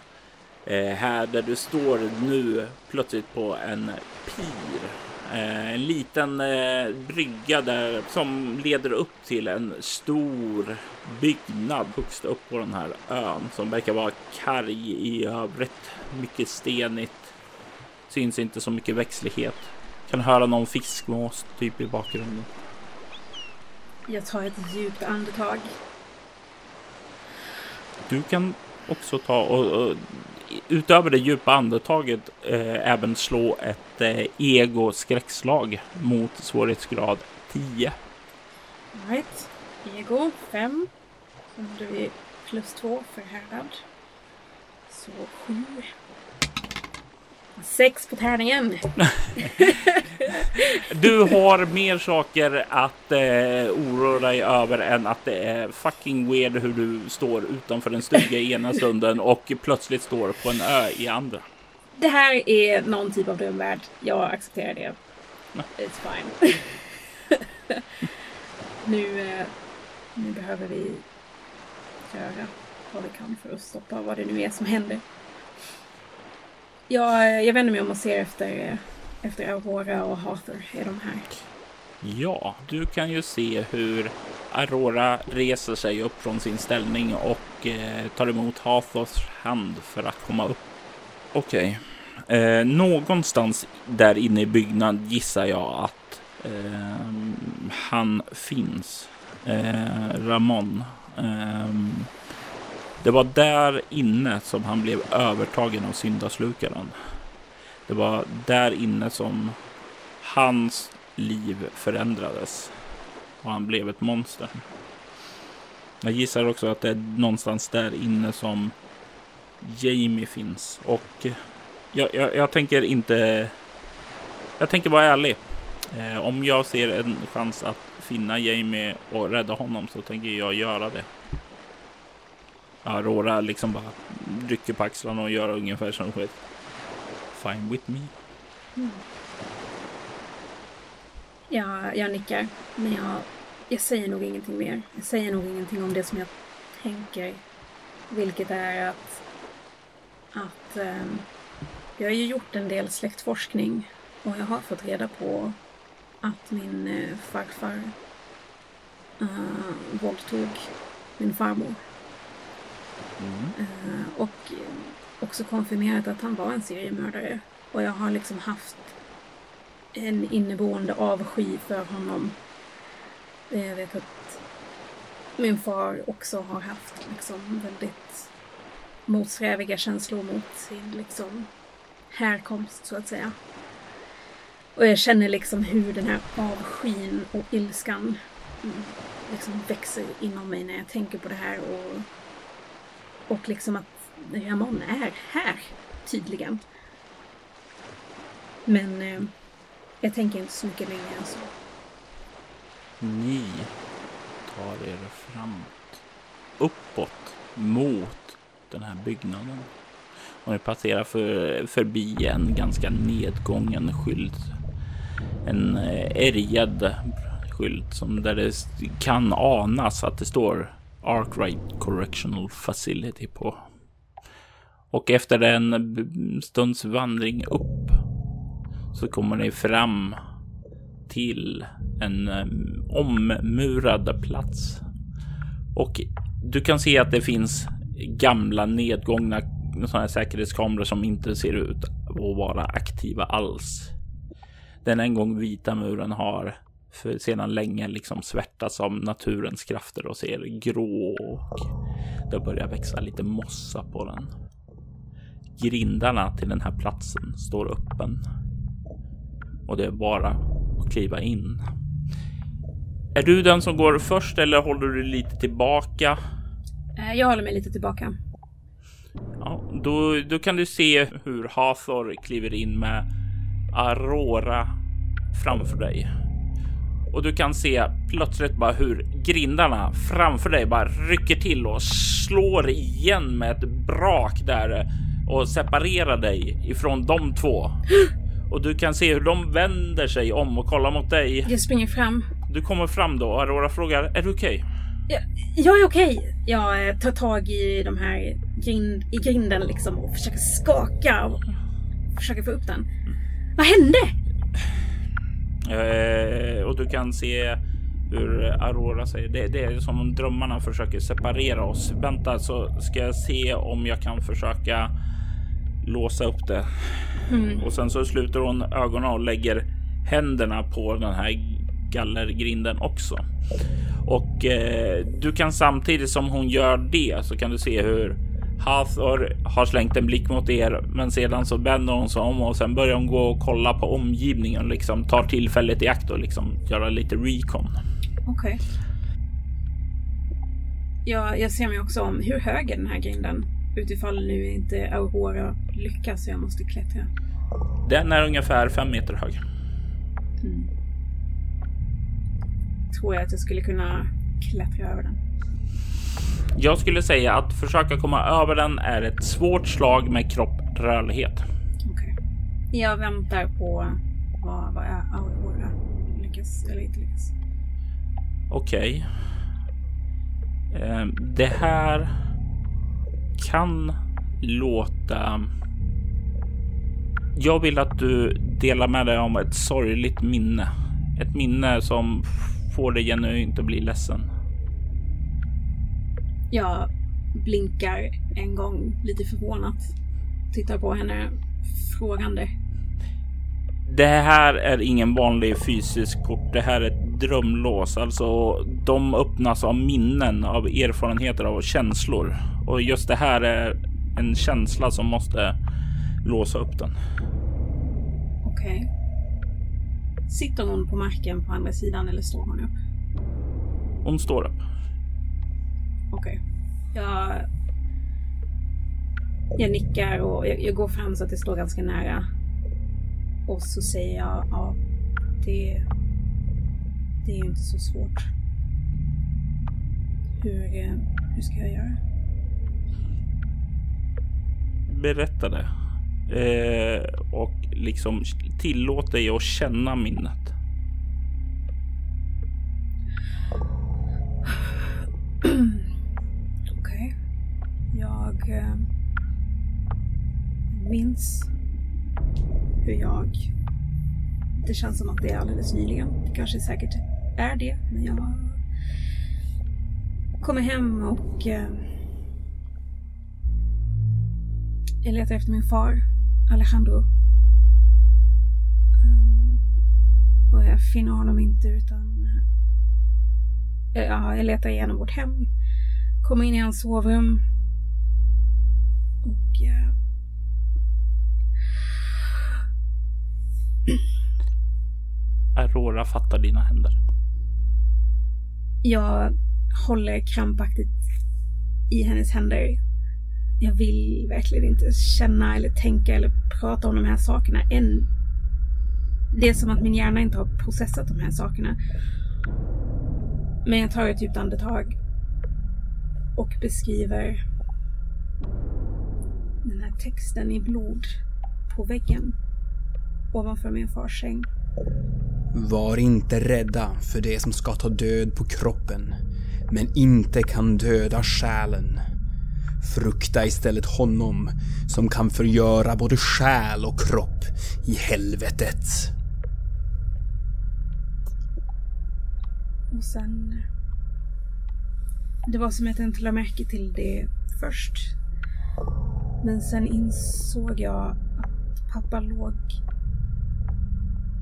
Speaker 1: Eh, här där du står nu plötsligt på en pir. Eh, en liten eh, brygga där som leder upp till en stor byggnad högst upp på den här ön som verkar vara karg i övrigt. Mycket stenigt. Syns inte så mycket växtlighet. Kan höra någon fiskmås typ i bakgrunden.
Speaker 2: Jag tar ett djupt andetag.
Speaker 1: Du kan också ta och, och utöver det djupa andetaget eh, även slå ett eh, ego skräckslag mot svårighetsgrad 10.
Speaker 2: Right. Ego 5. Sen hade vi plus 2 för härdad. Så 7. Sex på tärningen.
Speaker 1: du har mer saker att eh, oroa dig över än att det är fucking weird hur du står utanför en stuga i ena stunden och plötsligt står på en ö i andra.
Speaker 2: Det här är någon typ av drömvärld. Jag accepterar det. It's fine. nu, eh, nu behöver vi göra vad vi kan för att stoppa vad det nu är som händer. Jag, jag vänder mig om och ser efter, efter Aurora och Arthur. Är de här?
Speaker 1: Ja, du kan ju se hur Aurora reser sig upp från sin ställning och eh, tar emot Hathors hand för att komma upp. Okej, okay. eh, någonstans där inne i byggnaden gissar jag att eh, han finns. Eh, Ramon. Det var där inne som han blev övertagen av syndaslukaren. Det var där inne som hans liv förändrades och han blev ett monster. Jag gissar också att det är någonstans där inne som Jamie finns och jag, jag, jag tänker inte. Jag tänker vara ärlig. Eh, om jag ser en chans att finna Jamie och rädda honom så tänker jag göra det. Aurora liksom bara rycker på axlarna och gör ungefär som skit. Fine with me. Mm.
Speaker 2: Ja, jag nickar. Men jag, jag säger nog ingenting mer. Jag säger nog ingenting om det som jag tänker. Vilket är att, att um, jag har ju gjort en del släktforskning och jag har fått reda på att min äh, farfar äh, våldtog min farmor. Mm. Och eh, också konfirmerat att han var en seriemördare. Och jag har liksom haft en inneboende avsky för honom. Eh, jag vet att min far också har haft liksom väldigt motsträviga känslor mot sin liksom härkomst så att säga. Och jag känner liksom hur den här avskyn och ilskan mm, liksom växer inom mig när jag tänker på det här och, och liksom att Ramon är här tydligen. Men eh, jag tänker inte så mycket längre än så.
Speaker 1: Ni tar er framåt. Uppåt mot den här byggnaden. Och ni passerar för, förbi en ganska nedgången skylt. En eh, ärgad skylt som där det kan anas att det står Arkwright Correctional Facility på. Och efter en stunds vandring upp så kommer ni fram till en ommurad plats. Och du kan se att det finns gamla nedgångna sådana här säkerhetskameror som inte ser ut att vara aktiva alls. Den en gång vita muren har för sedan länge liksom svärtats av naturens krafter och ser grå och det börjar växa lite mossa på den. Grindarna till den här platsen står öppen och det är bara att kliva in. Är du den som går först eller håller du lite tillbaka?
Speaker 2: Eh, jag håller mig lite tillbaka.
Speaker 1: Ja, då, då kan du se hur Hathor kliver in med Aurora framför dig. Och du kan se plötsligt bara hur grindarna framför dig bara rycker till och slår igen med ett brak där och separerar dig ifrån de två. Och du kan se hur de vänder sig om och kollar mot dig.
Speaker 2: Jag springer fram.
Speaker 1: Du kommer fram då och Aurora frågar, är du okej? Okay?
Speaker 2: Ja, jag är okej. Okay. Jag eh, tar tag i de här grind, i grinden liksom och försöker skaka och försöker få upp den. Vad hände?
Speaker 1: Eh, och du kan se hur Aurora säger det, det är som om drömmarna försöker separera oss. Vänta så ska jag se om jag kan försöka låsa upp det. Mm. Och sen så sluter hon ögonen och lägger händerna på den här gallergrinden också. Och eh, du kan samtidigt som hon gör det så kan du se hur Hathor har slängt en blick mot er, men sedan så vänder hon sig om och sen börjar hon gå och kolla på omgivningen, liksom tar tillfället i akt och liksom göra lite recon.
Speaker 2: Okej. Okay. Ja, jag ser mig också om. Hur hög är den här grinden? Utifall nu inte Aurora lyckas så jag måste klättra.
Speaker 1: Den är ungefär fem meter hög. Mm.
Speaker 2: Tror jag att jag skulle kunna klättra över den?
Speaker 1: Jag skulle säga att försöka komma över den är ett svårt slag med kropprörlighet.
Speaker 2: Okej. Okay. Jag väntar på vad, vad Aurora lyckas eller inte lyckas.
Speaker 1: Okej. Okay. Eh, det här kan låta... Jag vill att du delar med dig om ett sorgligt minne. Ett minne som får dig genuint att bli ledsen.
Speaker 2: Jag blinkar en gång lite förvånat. Tittar på henne frågande.
Speaker 1: Det här är ingen vanlig fysisk port. Det här är ett drömlås. Alltså, de öppnas av minnen, av erfarenheter, av känslor. Och just det här är en känsla som måste låsa upp den.
Speaker 2: Okej. Okay. Sitter hon på marken på andra sidan eller står hon upp?
Speaker 1: Hon står upp.
Speaker 2: Okej. Okay. Jag, jag nickar och jag, jag, går fram så att det står ganska nära. Och så säger jag ja, det, det är ju inte så svårt. Hur, eh, hur ska jag göra?
Speaker 1: Berätta det. Eh, och liksom tillåt dig att känna minnet.
Speaker 2: Minns hur jag... Det känns som att det är alldeles nyligen. Det kanske säkert är det, men jag kommer hem och eh, jag letar efter min far, Alejandro. Um, och jag finner honom inte utan eh, ja, jag letar igenom vårt hem, kommer in i hans sovrum och eh,
Speaker 1: Aurora fattar dina händer.
Speaker 2: Jag håller krampaktigt i hennes händer. Jag vill verkligen inte känna eller tänka eller prata om de här sakerna än. Det är som att min hjärna inte har processat de här sakerna. Men jag tar ett djupt andetag och beskriver den här texten i blod på väggen ovanför min fars säng.
Speaker 3: Var inte rädda för det som ska ta död på kroppen, men inte kan döda själen. Frukta istället honom som kan förgöra både själ och kropp i helvetet.
Speaker 2: Och sen... Det var som att jag inte lade märke till det först. Men sen insåg jag att pappa låg...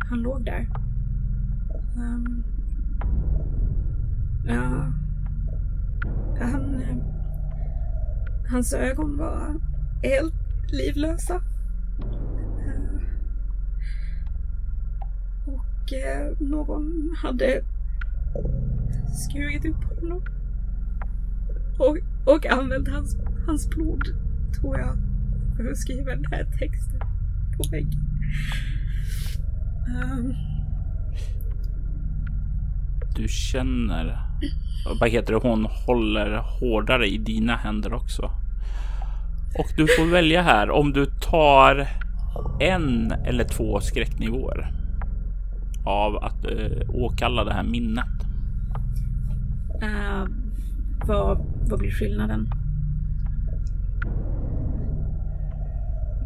Speaker 2: Han låg där. Um, ja. Han... Hans ögon var helt livlösa. Uh, och uh, någon hade skurit upp honom. Och, och använt hans, hans blod, tror jag, för att skriva den här texten på väggen. Um,
Speaker 1: du känner, vad heter det, hon håller hårdare i dina händer också. Och du får välja här om du tar en eller två skräcknivåer av att uh, åkalla det här minnet.
Speaker 2: Uh, vad, vad blir skillnaden?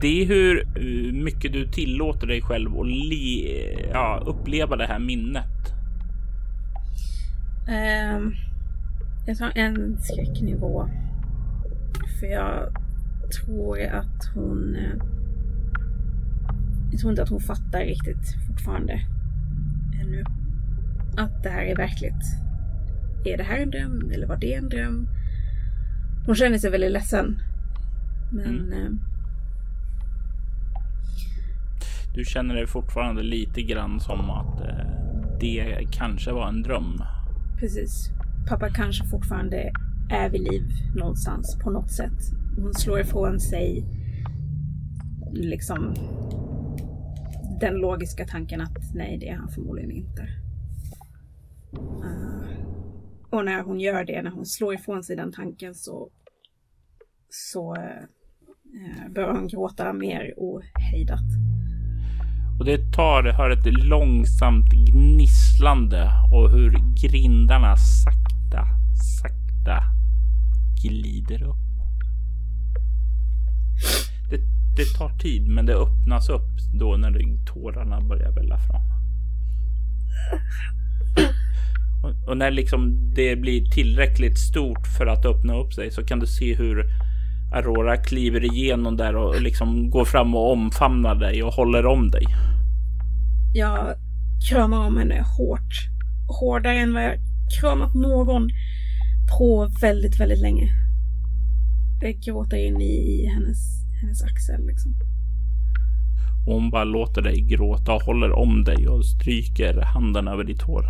Speaker 1: Det är hur eh, mycket du tillåter dig själv att ja, uppleva det här minnet.
Speaker 2: Um, jag tar en skräcknivå. För jag tror att hon... Uh, jag tror inte att hon fattar riktigt fortfarande. Ännu. Att det här är verkligt. Är det här en dröm eller var det en dröm? Hon känner sig väldigt ledsen. Men... Mm. Uh,
Speaker 1: du känner dig fortfarande lite grann som att uh, det kanske var en dröm.
Speaker 2: Precis. Pappa kanske fortfarande är vid liv någonstans på något sätt. Hon slår ifrån sig liksom den logiska tanken att nej, det är han förmodligen inte. Uh, och när hon gör det, när hon slår ifrån sig den tanken så, så uh, börjar hon gråta mer ohejdat.
Speaker 1: Och det tar, det hör ett långsamt gnisslande och hur grindarna sakta, sakta glider upp. Det, det tar tid, men det öppnas upp då när tårarna börjar välla fram. Och, och när liksom det blir tillräckligt stort för att öppna upp sig så kan du se hur Aurora kliver igenom där och liksom går fram och omfamnar dig och håller om dig.
Speaker 2: Jag kramar om henne hårt. Hårdare än vad jag kramat någon på väldigt, väldigt länge. Jag gråter in i hennes, hennes axel liksom.
Speaker 1: hon bara låter dig gråta och håller om dig och stryker handen över ditt hår.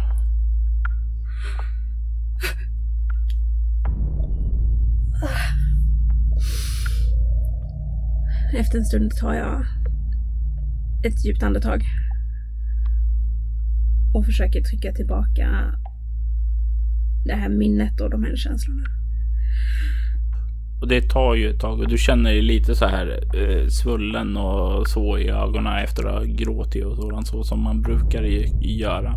Speaker 2: Efter en stund tar jag ett djupt andetag och försöker trycka tillbaka det här minnet och de här känslorna.
Speaker 1: Och det tar ju ett tag och du känner dig lite så här eh, svullen och så i ögonen efter att ha gråtit och sådant så som man brukar göra.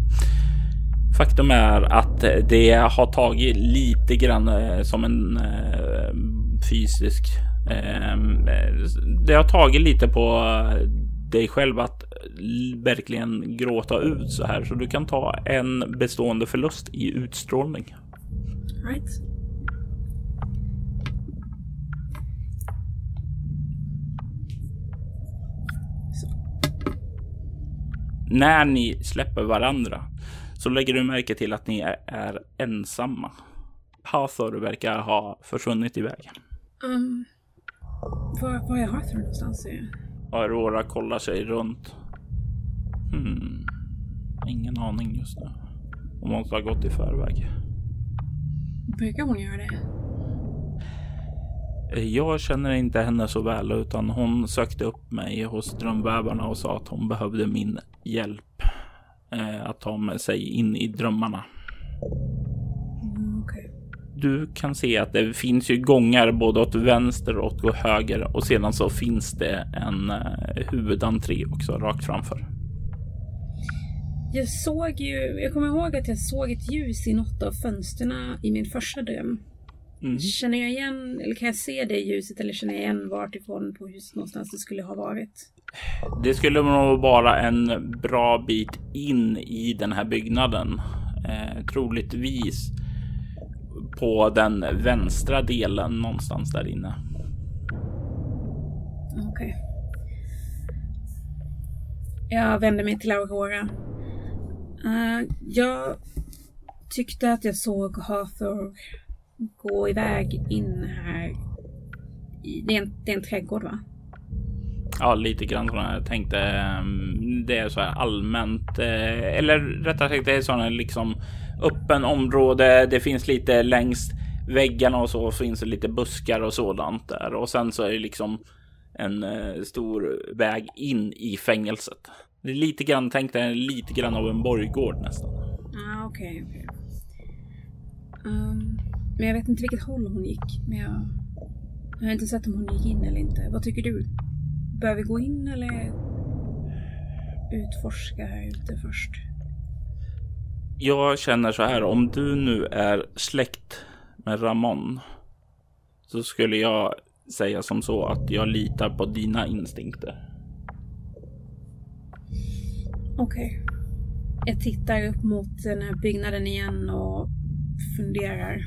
Speaker 1: Faktum är att det har tagit lite grann eh, som en eh, fysisk. Eh, eh det har tagit lite på eh, dig själv att verkligen gråta ut så här så du kan ta en bestående förlust i utstrålning.
Speaker 2: Right.
Speaker 1: När ni släpper varandra så lägger du märke till att ni är, är ensamma. Hathor verkar ha försvunnit iväg.
Speaker 2: Um, var, var är Hathor någonstans?
Speaker 1: Aurora kollar sig runt. Hmm. Ingen aning just nu. Hon måste ha gått i förväg.
Speaker 2: Brukar hon göra det?
Speaker 1: Jag känner inte henne så väl utan hon sökte upp mig hos drömvävarna och sa att hon behövde min hjälp eh, att ta med sig in i drömmarna. Du kan se att det finns ju gångar både åt vänster och åt höger och sedan så finns det en eh, huvudentré också rakt framför.
Speaker 2: Jag såg ju, jag kommer ihåg att jag såg ett ljus i något av fönstren i min första dröm. Mm. Känner jag igen, eller kan jag se det ljuset eller känner jag igen vart ifrån på huset någonstans det skulle ha varit?
Speaker 1: Det skulle nog vara en bra bit in i den här byggnaden. Eh, troligtvis på den vänstra delen någonstans där inne.
Speaker 2: Okej. Okay. Jag vänder mig till Aurora. Uh, jag tyckte att jag såg Hathor gå iväg in här. Det är en, det är en trädgård va?
Speaker 1: Ja, lite grann sådana. Jag tänkte mm, det är så här allmänt eh, eller rättare sagt, det är sådana liksom öppen område. Det finns lite längs väggarna och så finns det lite buskar och sådant där och sen så är det liksom en eh, stor väg in i fängelset. Det är lite grann tänk dig lite grann av en borggård nästan.
Speaker 2: Ah, okej. Okay, okay. um, ehm, men jag vet inte vilket håll hon gick. Men jag, jag har inte sett om hon gick in eller inte. Vad tycker du? Bör vi gå in eller utforska här ute först?
Speaker 1: Jag känner så här, om du nu är släkt med Ramon så skulle jag säga som så att jag litar på dina instinkter.
Speaker 2: Okej. Okay. Jag tittar upp mot den här byggnaden igen och funderar.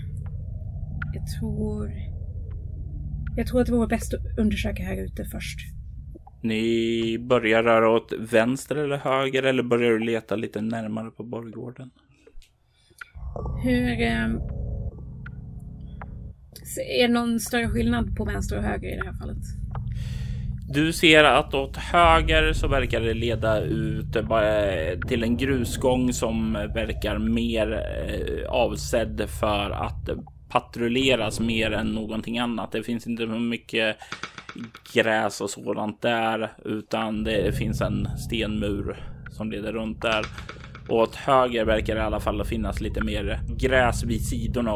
Speaker 2: Jag tror... Jag tror att det vore bäst att undersöka här ute först.
Speaker 1: Ni börjar röra åt vänster eller höger eller börjar du leta lite närmare på borggården?
Speaker 2: Hur... Eh, är det någon större skillnad på vänster och höger i det här fallet?
Speaker 1: Du ser att åt höger så verkar det leda ut eh, eh, till en grusgång som verkar mer eh, avsedd för att patrulleras mer än någonting annat. Det finns inte så mycket gräs och sådant där, utan det finns en stenmur som leder runt där. Och åt höger verkar det i alla fall finnas lite mer gräs vid sidorna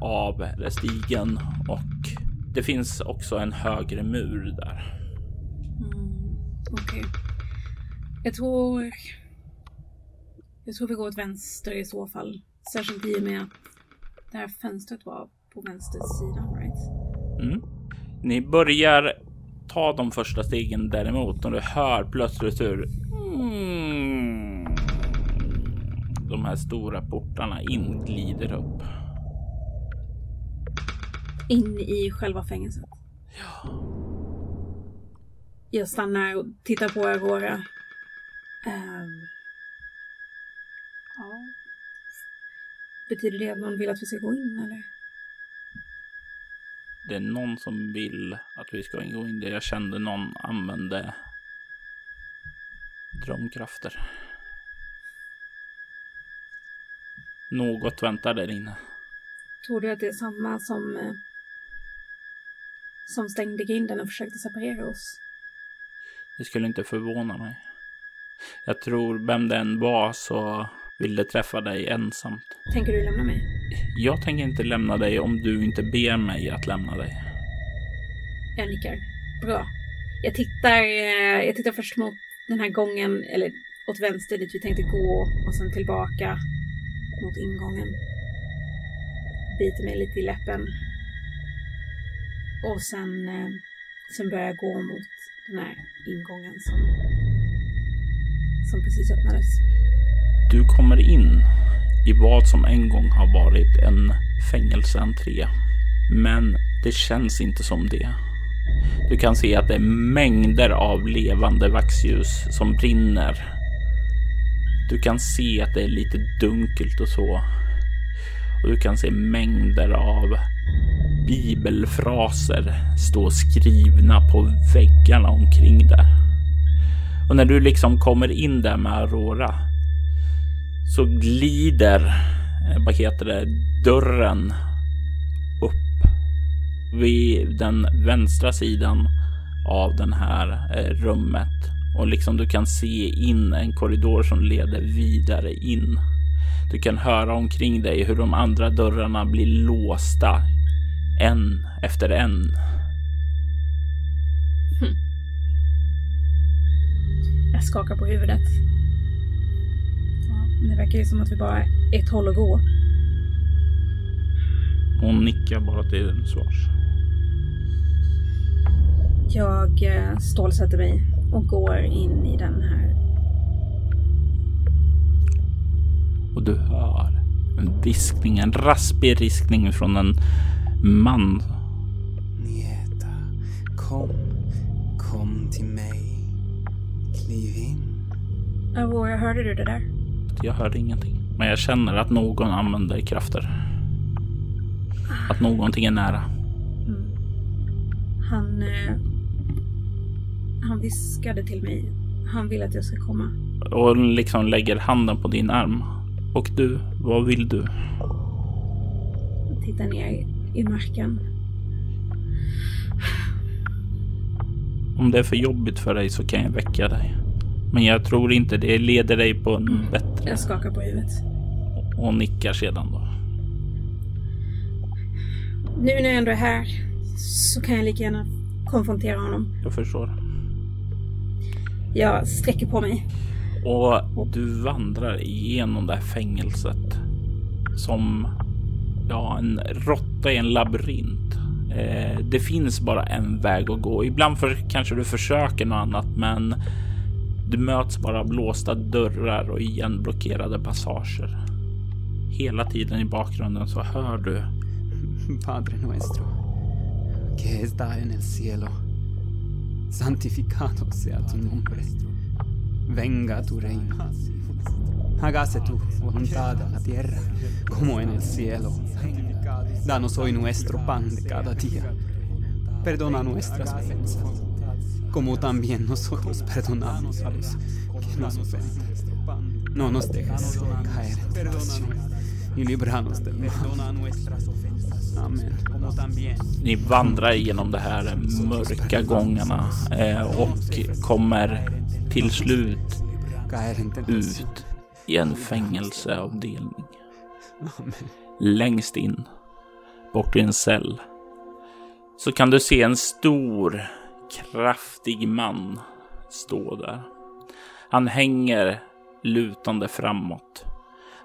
Speaker 1: av stigen och det finns också en högre mur där.
Speaker 2: Mm, Okej. Okay. Jag tror. Jag tror vi går åt vänster i så fall. Särskilt i och med att det här fönstret var på vänster sida, right?
Speaker 1: Mm. Ni börjar ta de första stegen däremot och du hör plötsligt hur mm, de här stora portarna in glider upp.
Speaker 2: In i själva fängelset?
Speaker 1: Ja.
Speaker 2: Jag stannar och tittar på Aurora. Um, ja. Betyder det att någon vill att vi ska gå in eller?
Speaker 1: det är någon som vill att vi ska gå in. Jag kände någon använde drömkrafter. Något väntar där inne.
Speaker 2: Tror du att det är samma som eh, som stängde grinden och försökte separera oss?
Speaker 1: Det skulle inte förvåna mig. Jag tror vem det än var så ville träffa dig ensamt.
Speaker 2: Tänker du lämna mig?
Speaker 1: Jag tänker inte lämna dig om du inte ber mig att lämna dig.
Speaker 2: Jag nickar. Bra. Jag tittar, eh, jag tittar först mot den här gången, eller åt vänster dit vi tänkte gå och sen tillbaka mot ingången. Biter mig lite i läppen. Och sen, eh, sen börjar jag gå mot den här ingången som, som precis öppnades.
Speaker 1: Du kommer in i vad som en gång har varit en fängelseentré. Men det känns inte som det. Du kan se att det är mängder av levande vaxljus som brinner. Du kan se att det är lite dunkelt och så. Och du kan se mängder av bibelfraser stå skrivna på väggarna omkring där. Och när du liksom kommer in där med Aurora så glider, eh, vad heter det, dörren upp vid den vänstra sidan av den här eh, rummet och liksom du kan se in en korridor som leder vidare in. Du kan höra omkring dig hur de andra dörrarna blir låsta en efter en.
Speaker 2: Hm. Jag skakar på huvudet. Ja, det verkar ju som att vi bara har ett håll att gå.
Speaker 1: Hon nickar bara till svars.
Speaker 2: Jag eh, stålsätter mig och går in i den här.
Speaker 1: Och du hör en viskning, en raspig viskning från en man.
Speaker 3: Nieta, kom. Kom till mig. Kliv in.
Speaker 2: Aurora, hörde du det där?
Speaker 1: Jag hörde ingenting, men jag känner att någon använder krafter. Att någonting är nära.
Speaker 2: Mm. Han... Eh, han viskade till mig. Han vill att jag ska komma.
Speaker 1: Och liksom lägger handen på din arm. Och du, vad vill du?
Speaker 2: Jag tittar ner i marken.
Speaker 1: Om det är för jobbigt för dig så kan jag väcka dig. Men jag tror inte det leder dig på en bättre...
Speaker 2: Jag skakar på huvudet.
Speaker 1: Och nickar sedan då.
Speaker 2: Nu när jag ändå är här så kan jag lika gärna konfrontera honom.
Speaker 1: Jag förstår.
Speaker 2: Jag sträcker på mig.
Speaker 1: Och du vandrar igenom det här fängelset som ja, en råtta i en labyrint. Eh, det finns bara en väg att gå. Ibland för, kanske du försöker något annat, men du möts bara av låsta dörrar och igenblockerade passager. Hela tiden i bakgrunden så hör du.
Speaker 3: Padre nuestro, que está en el cielo. Santificado sea tu nombre. Venga tu reino. Hágase tu voluntad en la tierra como en el cielo. Danos hoy nuestro pan de cada día. Perdona nuestras ofensas, como también nosotros perdonamos a los que nos ofenden. No nos dejes caer en tentación y libranos del mal.
Speaker 1: Ni vandrar igenom de här mörka gångarna eh, och kommer till slut ut i en fängelseavdelning. Längst in, bort i en cell, så kan du se en stor, kraftig man stå där. Han hänger lutande framåt.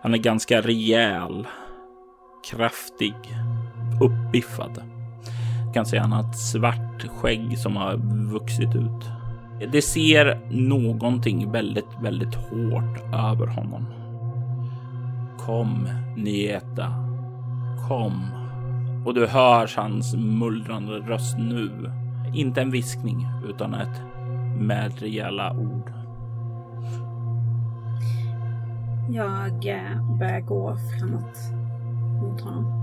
Speaker 1: Han är ganska rejäl, kraftig, uppbiffad. Kan se han har ett svart skägg som har vuxit ut. Det ser någonting väldigt, väldigt hårt över honom. Kom, Nieta. Kom. Och du hör hans mullrande röst nu. Inte en viskning, utan ett med rejäla ord.
Speaker 2: Jag eh, börjar gå framåt mot honom.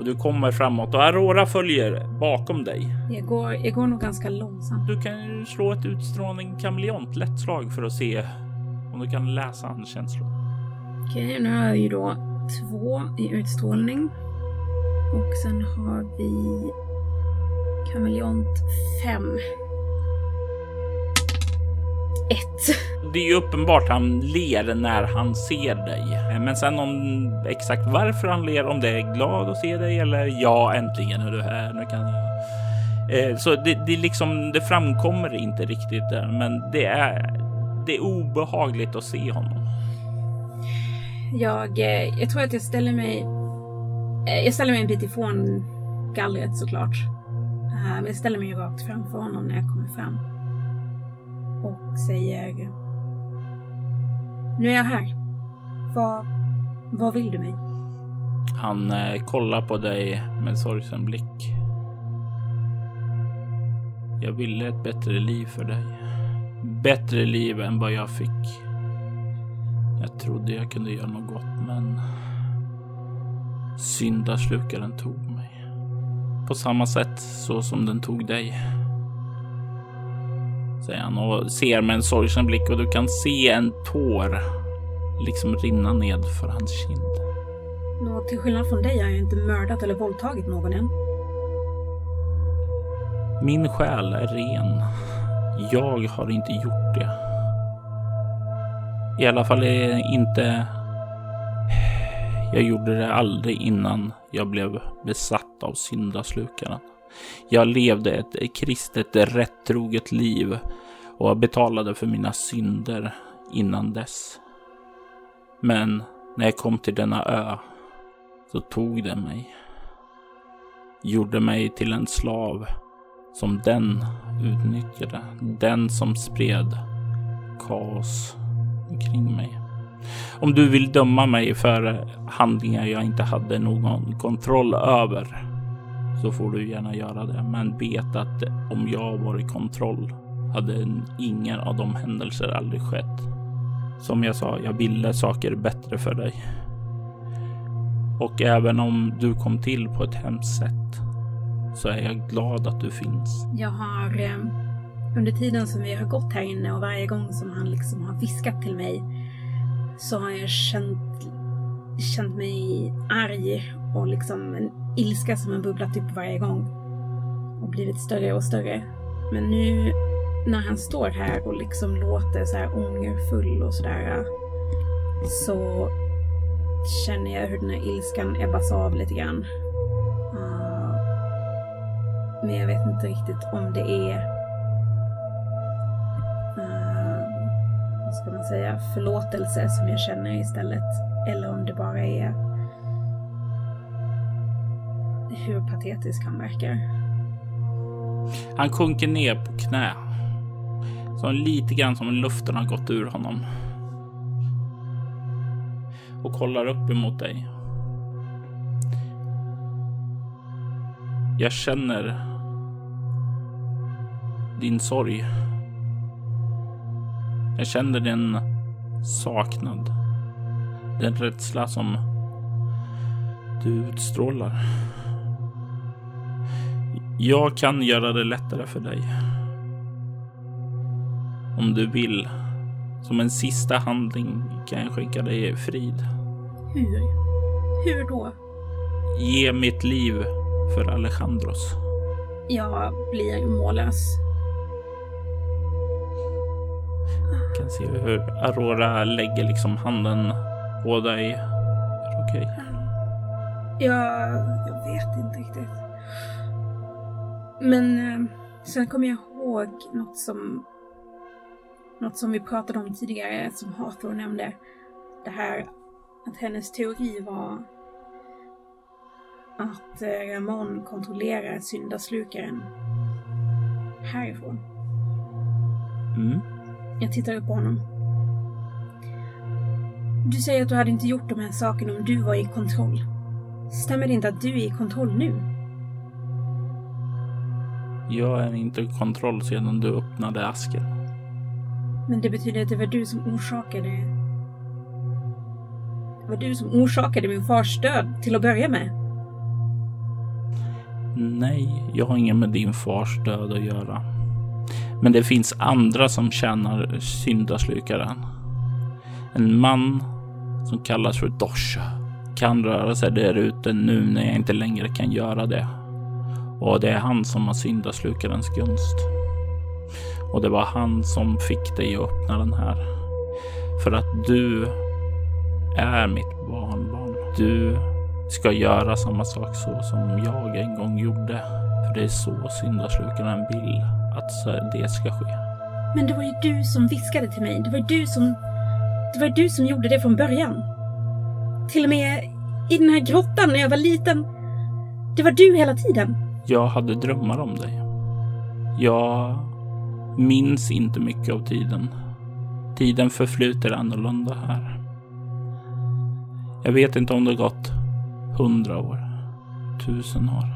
Speaker 1: Och du kommer framåt och Aurora följer bakom dig.
Speaker 2: Jag går, jag går nog ganska långsamt.
Speaker 1: Du kan ju slå ett utstrålning kameleont lätt slag för att se om du kan läsa hans känslor.
Speaker 2: Okej, nu har jag ju då två i utstrålning. Och sen har vi kameleont fem. Ett.
Speaker 1: Det är ju uppenbart han ler när han ser dig. Men sen om exakt varför han ler, om det är glad att se dig eller ja, äntligen är du här, nu kan jag. Eh, så det, det liksom, det framkommer inte riktigt där, men det är, det är obehagligt att se honom.
Speaker 2: Jag, eh, jag tror att jag ställer mig, eh, jag ställer mig en bit ifrån gallret såklart. Men jag ställer mig rakt framför honom när jag kommer fram. Och säger nu är jag här. Vad, vad vill du mig?
Speaker 1: Han eh, kollar på dig med sorgsen blick. Jag ville ett bättre liv för dig. Bättre liv än vad jag fick. Jag trodde jag kunde göra något gott, men syndaslukaren tog mig. På samma sätt så som den tog dig. Säger han och ser med en sorgsen blick och du kan se en tår liksom rinna ned för hans kind.
Speaker 2: Nå, till skillnad från dig har jag inte mördat eller våldtagit någon än.
Speaker 1: Min själ är ren. Jag har inte gjort det. I alla fall är inte... Jag gjorde det aldrig innan jag blev besatt av syndaslukaren. Jag levde ett kristet rättroget liv och betalade för mina synder innan dess. Men när jag kom till denna ö så tog den mig. Gjorde mig till en slav som den utnyttjade. Den som spred kaos omkring mig. Om du vill döma mig för handlingar jag inte hade någon kontroll över så får du gärna göra det. Men vet att om jag var i kontroll hade ingen av de händelser aldrig skett. Som jag sa, jag ville saker bättre för dig. Och även om du kom till på ett hemskt sätt så är jag glad att du finns.
Speaker 2: Jag har eh, under tiden som vi har gått här inne och varje gång som han liksom har viskat till mig så har jag känt, känt mig arg och liksom ilska som har bubblat upp varje gång och blivit större och större. Men nu när han står här och liksom låter så här ångerfull och sådär så känner jag hur den här ilskan ebbas av lite grann. Uh, men jag vet inte riktigt om det är uh, vad ska man säga, förlåtelse som jag känner istället. Eller om det bara är hur patetisk han verkar.
Speaker 1: Han sjunker ner på knä så lite grann som luften har gått ur honom. Och kollar upp emot dig. Jag känner din sorg. Jag känner din saknad. Den rädsla som du utstrålar. Jag kan göra det lättare för dig om du vill. Som en sista handling kan jag skicka dig frid.
Speaker 2: Hur? Hur då?
Speaker 1: Ge mitt liv för Alejandros.
Speaker 2: Jag blir mållös.
Speaker 1: Jag kan se hur Aurora lägger liksom handen på dig. Är det okej? Okay?
Speaker 2: Jag, jag vet inte riktigt. Men eh, sen kommer jag ihåg något som något som vi pratade om tidigare, som Hathor nämnde. Det här att hennes teori var att eh, Ramon kontrollerar syndaslukaren härifrån.
Speaker 1: Mm.
Speaker 2: Jag tittar upp på honom. Du säger att du hade inte gjort de här sakerna om du var i kontroll. Stämmer det inte att du är i kontroll nu?
Speaker 1: Jag är inte i kontroll sedan du öppnade asken.
Speaker 2: Men det betyder att det var du som orsakade... Det var du som orsakade min fars död till att börja med.
Speaker 1: Nej, jag har inget med din fars död att göra. Men det finns andra som tjänar syndaslukaren. En man som kallas för Dosha kan röra sig där ute nu när jag inte längre kan göra det. Och det är han som har syndaslukarens gunst. Och det var han som fick dig att öppna den här. För att du är mitt barnbarn. Du ska göra samma sak så som jag en gång gjorde. För det är så syndaslukaren vill att det ska ske.
Speaker 2: Men det var ju du som viskade till mig. Det var ju du som... Det var ju du som gjorde det från början. Till och med i den här grottan när jag var liten. Det var du hela tiden.
Speaker 1: Jag hade drömmar om dig. Jag minns inte mycket av tiden. Tiden förflyter annorlunda här. Jag vet inte om det gått hundra år, tusen år.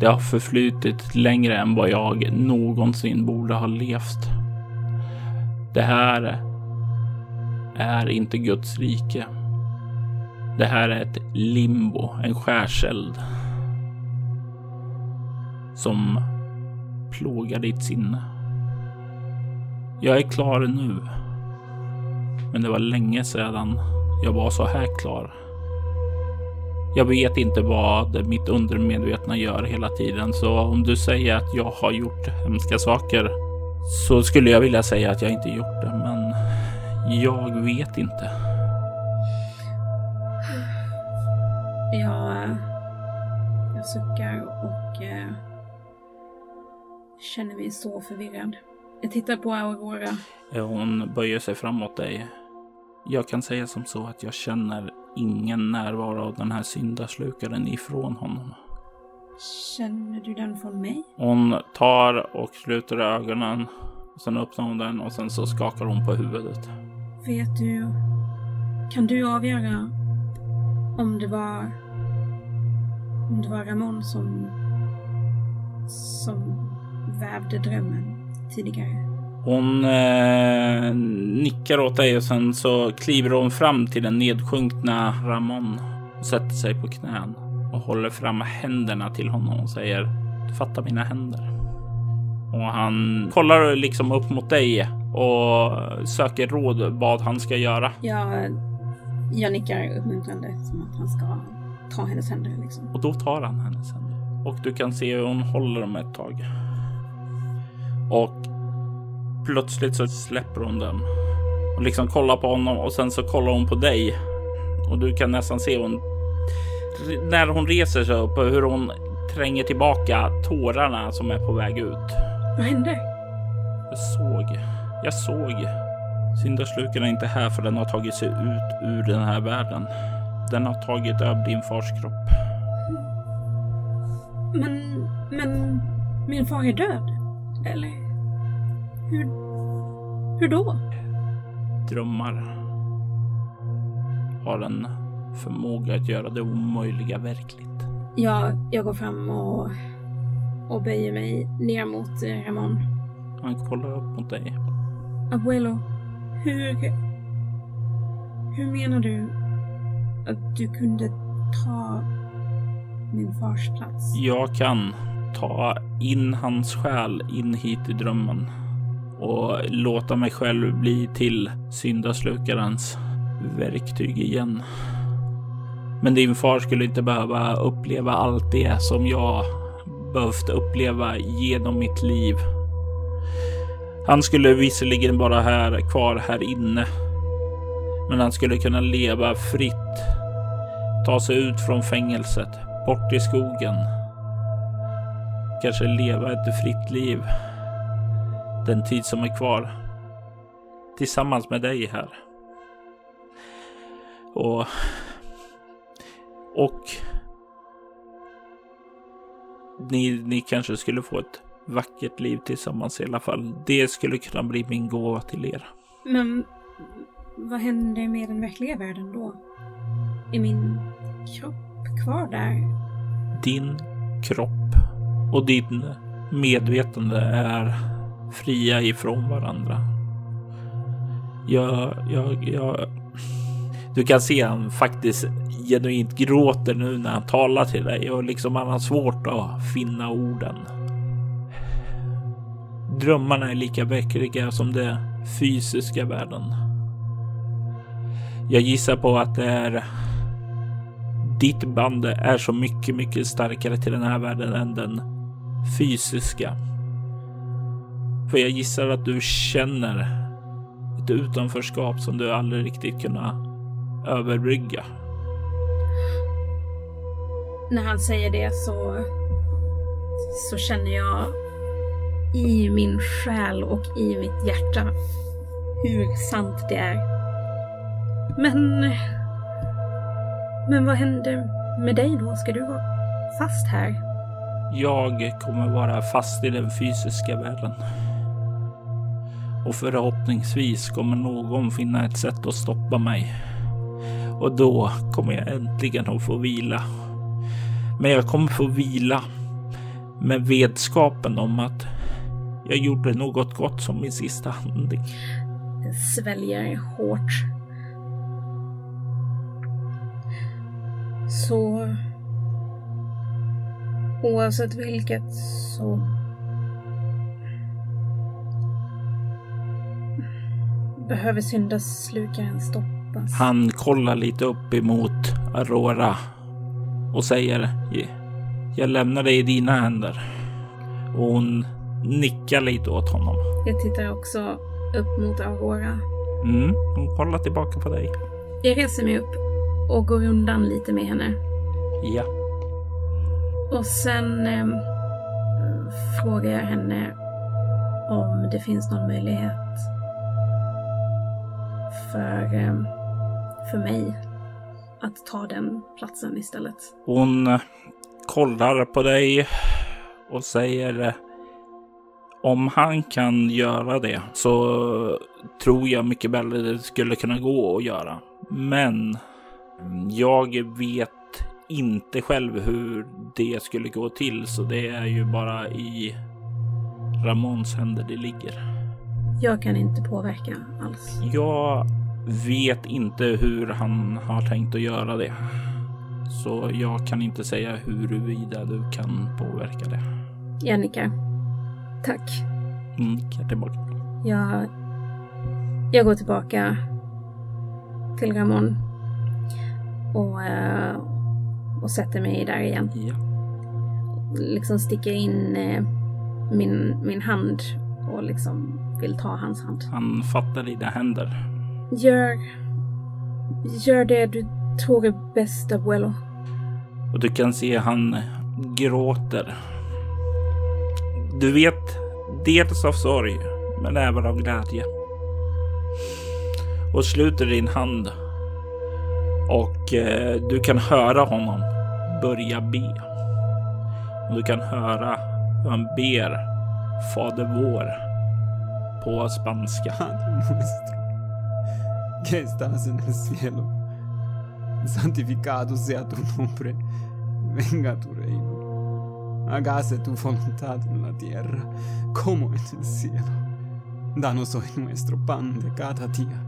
Speaker 1: Det har förflutit längre än vad jag någonsin borde ha levt. Det här är inte Guds rike. Det här är ett limbo, en skärseld som plågar ditt sinne. Jag är klar nu. Men det var länge sedan jag var så här klar. Jag vet inte vad mitt undermedvetna gör hela tiden, så om du säger att jag har gjort hemska saker så skulle jag vilja säga att jag inte gjort det, men jag vet inte.
Speaker 2: Jag, jag suckar och känner mig så förvirrad. Jag tittar på Aurora.
Speaker 1: Hon böjer sig framåt dig. Jag kan säga som så att jag känner ingen närvaro av den här syndaslukaren ifrån honom.
Speaker 2: Känner du den från mig?
Speaker 1: Hon tar och sluter ögonen. Sen öppnar hon den och sen så skakar hon på huvudet.
Speaker 2: Vet du... Kan du avgöra om det var... Om det var Ramon som... Som vävde drömmen tidigare?
Speaker 1: Hon eh, nickar åt dig och sen så kliver hon fram till den nedsjunkna Ramon och sätter sig på knän och håller fram händerna till honom och säger Du fattar mina händer. Och han kollar liksom upp mot dig och söker råd vad han ska göra.
Speaker 2: Jag, jag nickar uppmuntrande som att han ska ta hennes händer liksom.
Speaker 1: Och då tar han hennes händer och du kan se hur hon håller dem ett tag. Och plötsligt så släpper hon dem och liksom kollar på honom och sen så kollar hon på dig och du kan nästan se hon när hon reser sig upp och hur hon tränger tillbaka tårarna som är på väg ut.
Speaker 2: Vad hände?
Speaker 1: Jag såg. Jag såg. Syndasluken är inte här för den har tagit sig ut ur den här världen. Den har tagit över din fars kropp.
Speaker 2: Men, men min far är död? Eller? Hur, hur då?
Speaker 1: Drömmar har en förmåga att göra det omöjliga verkligt.
Speaker 2: Ja, jag går fram och, och böjer mig ner mot eh, Ramon.
Speaker 1: Han kollar upp mot dig.
Speaker 2: Abuelo, hur... Hur menar du att du kunde ta min fars plats?
Speaker 1: Jag kan ta in hans själ in hit i drömmen och låta mig själv bli till syndaslukarens verktyg igen. Men din far skulle inte behöva uppleva allt det som jag behövt uppleva genom mitt liv. Han skulle visserligen vara här kvar här inne, men han skulle kunna leva fritt, ta sig ut från fängelset, bort i skogen, kanske leva ett fritt liv den tid som är kvar tillsammans med dig här. Och och ni, ni kanske skulle få ett vackert liv tillsammans i alla fall. Det skulle kunna bli min gåva till er.
Speaker 2: Men vad händer med den verkliga världen då? Är min kropp kvar där?
Speaker 1: Din kropp och din medvetande är fria ifrån varandra. Jag, jag, jag... Du kan se han faktiskt genuint gråter nu när han talar till dig och liksom han har svårt att finna orden. Drömmarna är lika väckliga som den fysiska världen. Jag gissar på att det är ditt band är så mycket, mycket starkare till den här världen än den fysiska. För jag gissar att du känner ett utanförskap som du aldrig riktigt kunnat överbrygga.
Speaker 2: När han säger det så, så känner jag i min själ och i mitt hjärta hur sant det är. Men... Men vad händer med dig då? Ska du vara fast här?
Speaker 1: Jag kommer vara fast i den fysiska världen. Och förhoppningsvis kommer någon finna ett sätt att stoppa mig. Och då kommer jag äntligen att få vila. Men jag kommer få vila med vetskapen om att jag gjorde något gott som min sista handling.
Speaker 2: Sväljer hårt. Så oavsett vilket så behöver syndaslukaren stoppas.
Speaker 1: Han kollar lite upp emot Aurora och säger Jag lämnar dig i dina händer. Och hon nickar lite åt honom.
Speaker 2: Jag tittar också upp mot Aurora.
Speaker 1: Mm, hon kollar tillbaka på dig.
Speaker 2: Jag reser mig upp och går undan lite med henne.
Speaker 1: Ja.
Speaker 2: Och sen eh, frågar jag henne om det finns någon möjlighet för, eh, för mig att ta den platsen istället.
Speaker 1: Hon eh, kollar på dig och säger eh, om han kan göra det så tror jag mycket väl det skulle kunna gå att göra. Men mm, jag vet inte själv hur det skulle gå till, så det är ju bara i Ramons händer det ligger.
Speaker 2: Jag kan inte påverka alls.
Speaker 1: Jag vet inte hur han har tänkt att göra det. Så jag kan inte säga huruvida du kan påverka det.
Speaker 2: Jag nickar. Tack.
Speaker 1: Nickar tillbaka.
Speaker 2: Jag, jag går tillbaka till Ramon och, eh, och sätter mig där igen.
Speaker 1: Ja.
Speaker 2: Liksom sticker in eh, min, min hand och liksom vill ta hans hand.
Speaker 1: Han fattar dina händer.
Speaker 2: Gör, gör det du tror är bäst, abuelo.
Speaker 1: Och du kan se han gråter. Du vet dels av sorg, men även av glädje. Och sluter din hand. Och eh, du kan höra honom börja be. Och du kan höra hur han ber Fader vår på spanska.
Speaker 4: Que estás en el cielo, santificado sea tu nombre, venga tu reino, hágase tu voluntad en la tierra como en el cielo. Danos hoy nuestro pan de cada día,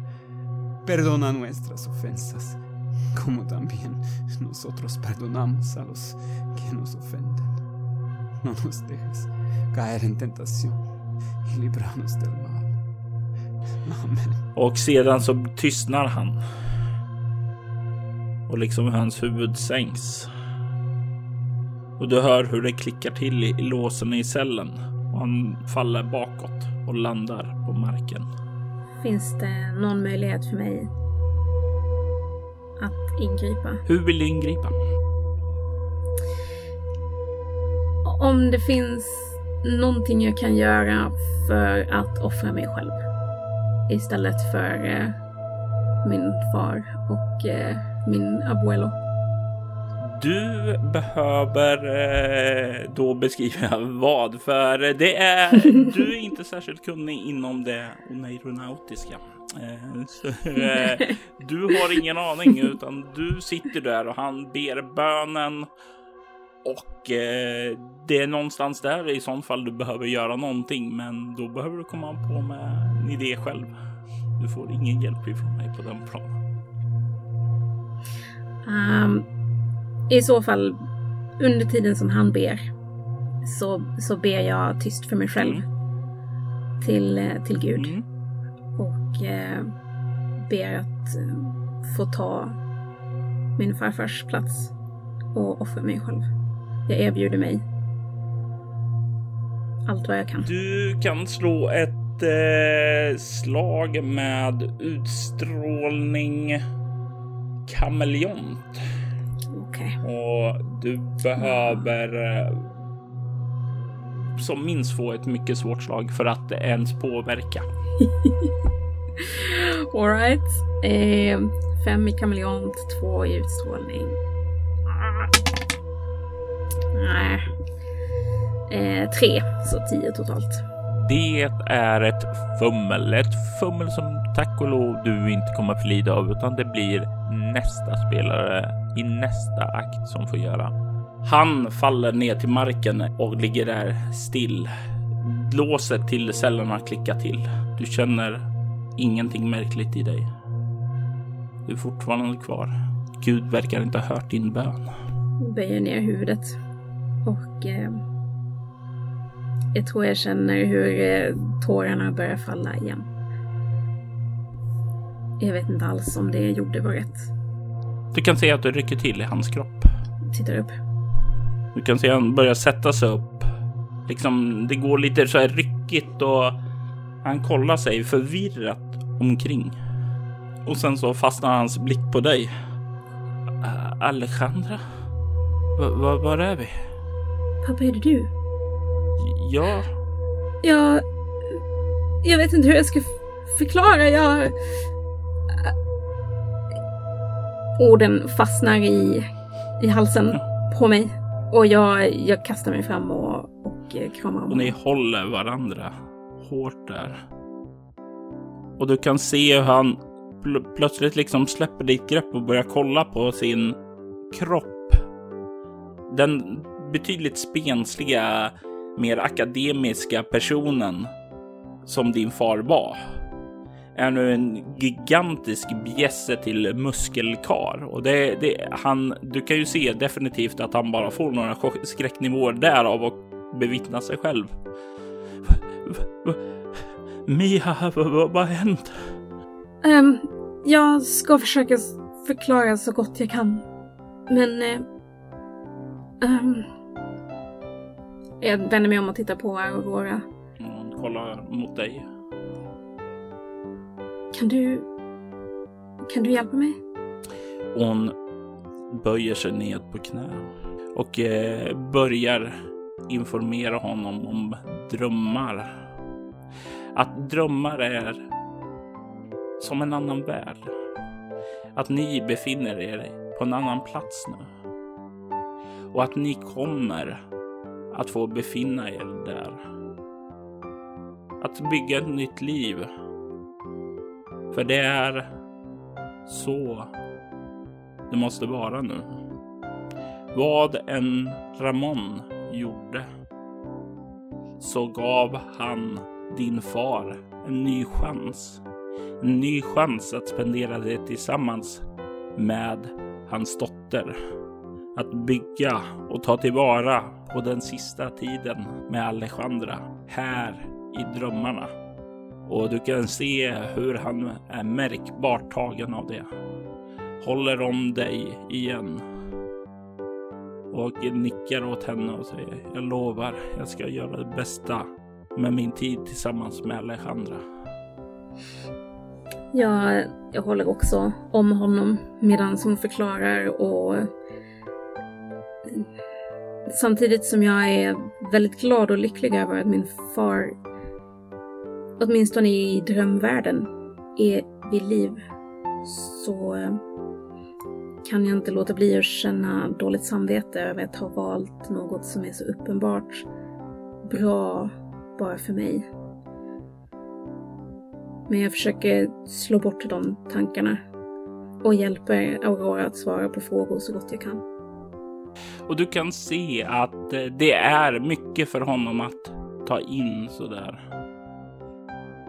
Speaker 4: perdona nuestras ofensas, como también nosotros perdonamos a los que nos ofenden. No nos dejes caer en tentación y libranos del mal. Amen.
Speaker 1: Och sedan så tystnar han. Och liksom hans huvud sänks. Och du hör hur det klickar till i i låsen i cellen. Och han faller bakåt och landar på marken.
Speaker 2: Finns det någon möjlighet för mig att ingripa?
Speaker 1: Hur vill du ingripa?
Speaker 2: Om det finns någonting jag kan göra för att offra mig själv. Istället för eh, min far och eh, min abuelo.
Speaker 1: Du behöver eh, då beskriva vad, för det är, du är inte särskilt kunnig inom det oneironautiska. Eh, så, eh, du har ingen aning utan du sitter där och han ber bönen och eh, det är någonstans där i sånt fall du behöver göra någonting, men då behöver du komma på med en idé själv. Du får ingen hjälp ifrån mig på den planen.
Speaker 2: Um, i så fall, under tiden som han ber, så, så ber jag tyst för mig själv till, eh, till Gud.
Speaker 1: Mm.
Speaker 2: Och eh, ber att eh, få ta min farfars plats och offra mig själv. Jag erbjuder mig. allt vad jag kan.
Speaker 1: Du kan slå ett eh, slag med utstrålning kameleont.
Speaker 2: Okej.
Speaker 1: Och du behöver eh, som minst få ett mycket svårt slag för att ens påverka.
Speaker 2: Alright. Eh, fem i kameleont, två i utstrålning. Nej. Eh, tre, så tio totalt.
Speaker 1: Det är ett fummel, ett fummel som tack och lov du inte kommer att lida av, utan det blir nästa spelare i nästa akt som får göra. Han faller ner till marken och ligger där still. Låset till cellerna klickar till. Du känner ingenting märkligt i dig. Du är fortfarande kvar. Gud verkar inte ha hört din bön.
Speaker 2: Böjer ner huvudet. Och eh, jag tror jag känner hur eh, tårarna börjar falla igen. Jag vet inte alls om det jag gjorde var rätt.
Speaker 1: Du kan se att det rycker till i hans kropp.
Speaker 2: Tittar upp.
Speaker 1: Du kan se att han börjar sätta sig upp. Liksom, det går lite så här ryckigt och han kollar sig förvirrat omkring. Och sen så fastnar hans blick på dig. Uh, Alejandra? Va- var är vi?
Speaker 2: Pappa, är det du?
Speaker 1: Ja,
Speaker 2: Jag... Jag vet inte hur jag ska förklara. Jag... Orden fastnar i, i halsen på mig. Och jag, jag kastar mig fram och, och eh, kramar om
Speaker 1: och ni håller varandra hårt där. Och du kan se hur han pl- plötsligt liksom släpper ditt grepp och börjar kolla på sin kropp. Den betydligt spensliga, mer akademiska personen som din far var är nu en gigantisk bjässe till muskelkar och det, det han. Du kan ju se definitivt att han bara får några skräcknivåer därav och bevittna sig själv. Mia, vad, har hänt?
Speaker 2: Ehm, jag ska försöka förklara så gott jag kan. Men... eh, ehm, jag vänder mig om och tittar på Aurora.
Speaker 1: Hon kollar mot dig.
Speaker 2: Kan du... Kan du hjälpa mig?
Speaker 1: Hon böjer sig ned på knä och eh, börjar informera honom om drömmar. Att drömmar är som en annan värld. Att ni befinner er på en annan plats nu. Och att ni kommer att få befinna er där. Att bygga ett nytt liv. För det är så det måste vara nu. Vad en Ramon gjorde så gav han din far en ny chans. En ny chans att spendera det tillsammans med hans dotter. Att bygga och ta tillvara på den sista tiden med Alejandra här i drömmarna. Och du kan se hur han är märkbart tagen av det håller om dig igen. Och nickar åt henne och säger jag lovar, jag ska göra det bästa med min tid tillsammans med Alejandra.
Speaker 2: Jag, jag håller också om honom medan hon förklarar och samtidigt som jag är väldigt glad och lycklig över att min far åtminstone i drömvärlden är vid liv så eh, kan jag inte låta bli att känna dåligt samvete över att ha valt något som är så uppenbart bra bara för mig. Men jag försöker slå bort de tankarna och hjälper Aurora att svara på frågor så gott jag kan.
Speaker 1: Och du kan se att eh, det är mycket för honom att ta in sådär.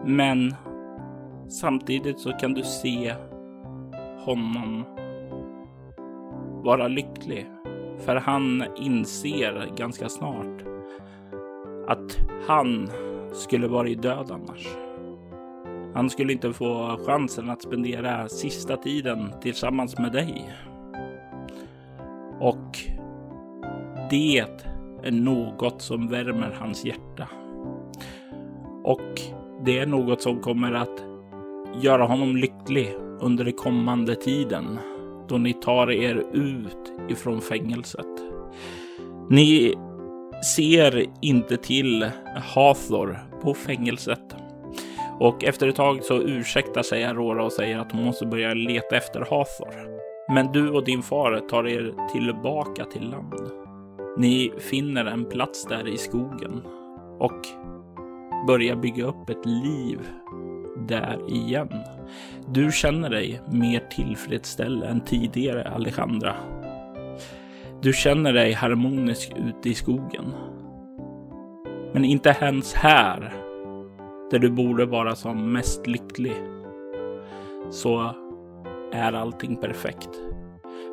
Speaker 1: Men samtidigt så kan du se honom vara lycklig. För han inser ganska snart att han skulle vara i död annars. Han skulle inte få chansen att spendera sista tiden tillsammans med dig. Och det är något som värmer hans hjärta det är något som kommer att göra honom lycklig under den kommande tiden då ni tar er ut ifrån fängelset. Ni ser inte till Hathor på fängelset och efter ett tag så ursäktar sig Aurora och säger att hon måste börja leta efter Hathor. Men du och din far tar er tillbaka till land. Ni finner en plats där i skogen och Börja bygga upp ett liv där igen. Du känner dig mer tillfredsställd än tidigare, Alejandra. Du känner dig harmonisk ute i skogen. Men inte ens här, där du borde vara som mest lycklig, så är allting perfekt.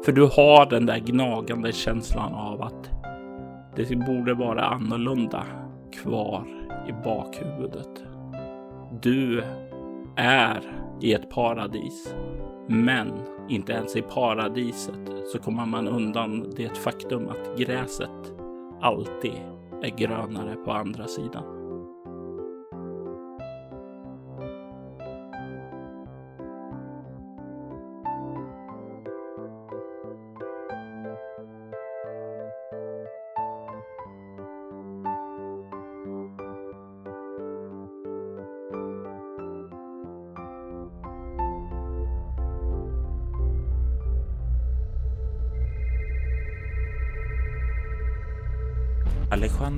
Speaker 1: För du har den där gnagande känslan av att det borde vara annorlunda kvar i bakhuvudet. Du är i ett paradis. Men inte ens i paradiset så kommer man undan det faktum att gräset alltid är grönare på andra sidan.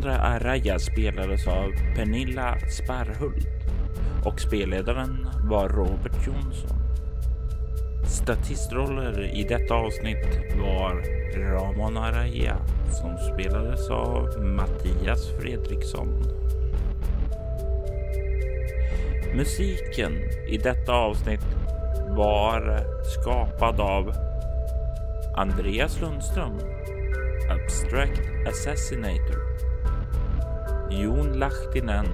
Speaker 1: Alejandra Araya spelades av Pernilla Sparhult och spelledaren var Robert Jonsson. Statistroller i detta avsnitt var Ramon Araya som spelades av Mattias Fredriksson. Musiken i detta avsnitt var skapad av Andreas Lundström Abstract Assassinator Jon Lahtinen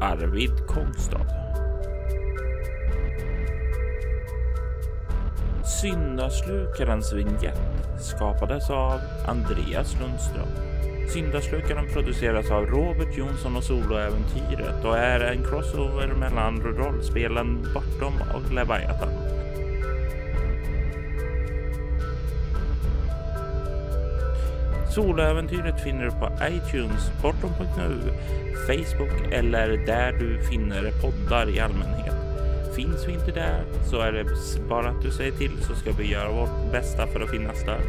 Speaker 1: Arvid Kongstad Syndaslukarens vignett skapades av Andreas Lundström. Syndaslukaren produceras av Robert Jonsson och Soloäventyret och är en crossover mellan rollspelen Bortom och Leviathan. Soloäventyret finner du på iTunes, Bortom.nu, Facebook eller där du finner poddar i allmänhet. Finns vi inte där så är det bara att du säger till så ska vi göra vårt bästa för att finnas där.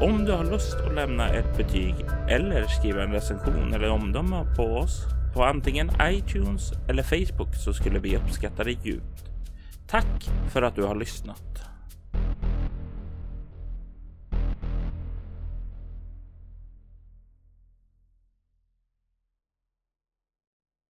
Speaker 1: Om du har lust att lämna ett betyg eller skriva en recension eller omdöme på oss på antingen iTunes eller Facebook så skulle vi uppskatta det djupt. Tack för att du har lyssnat.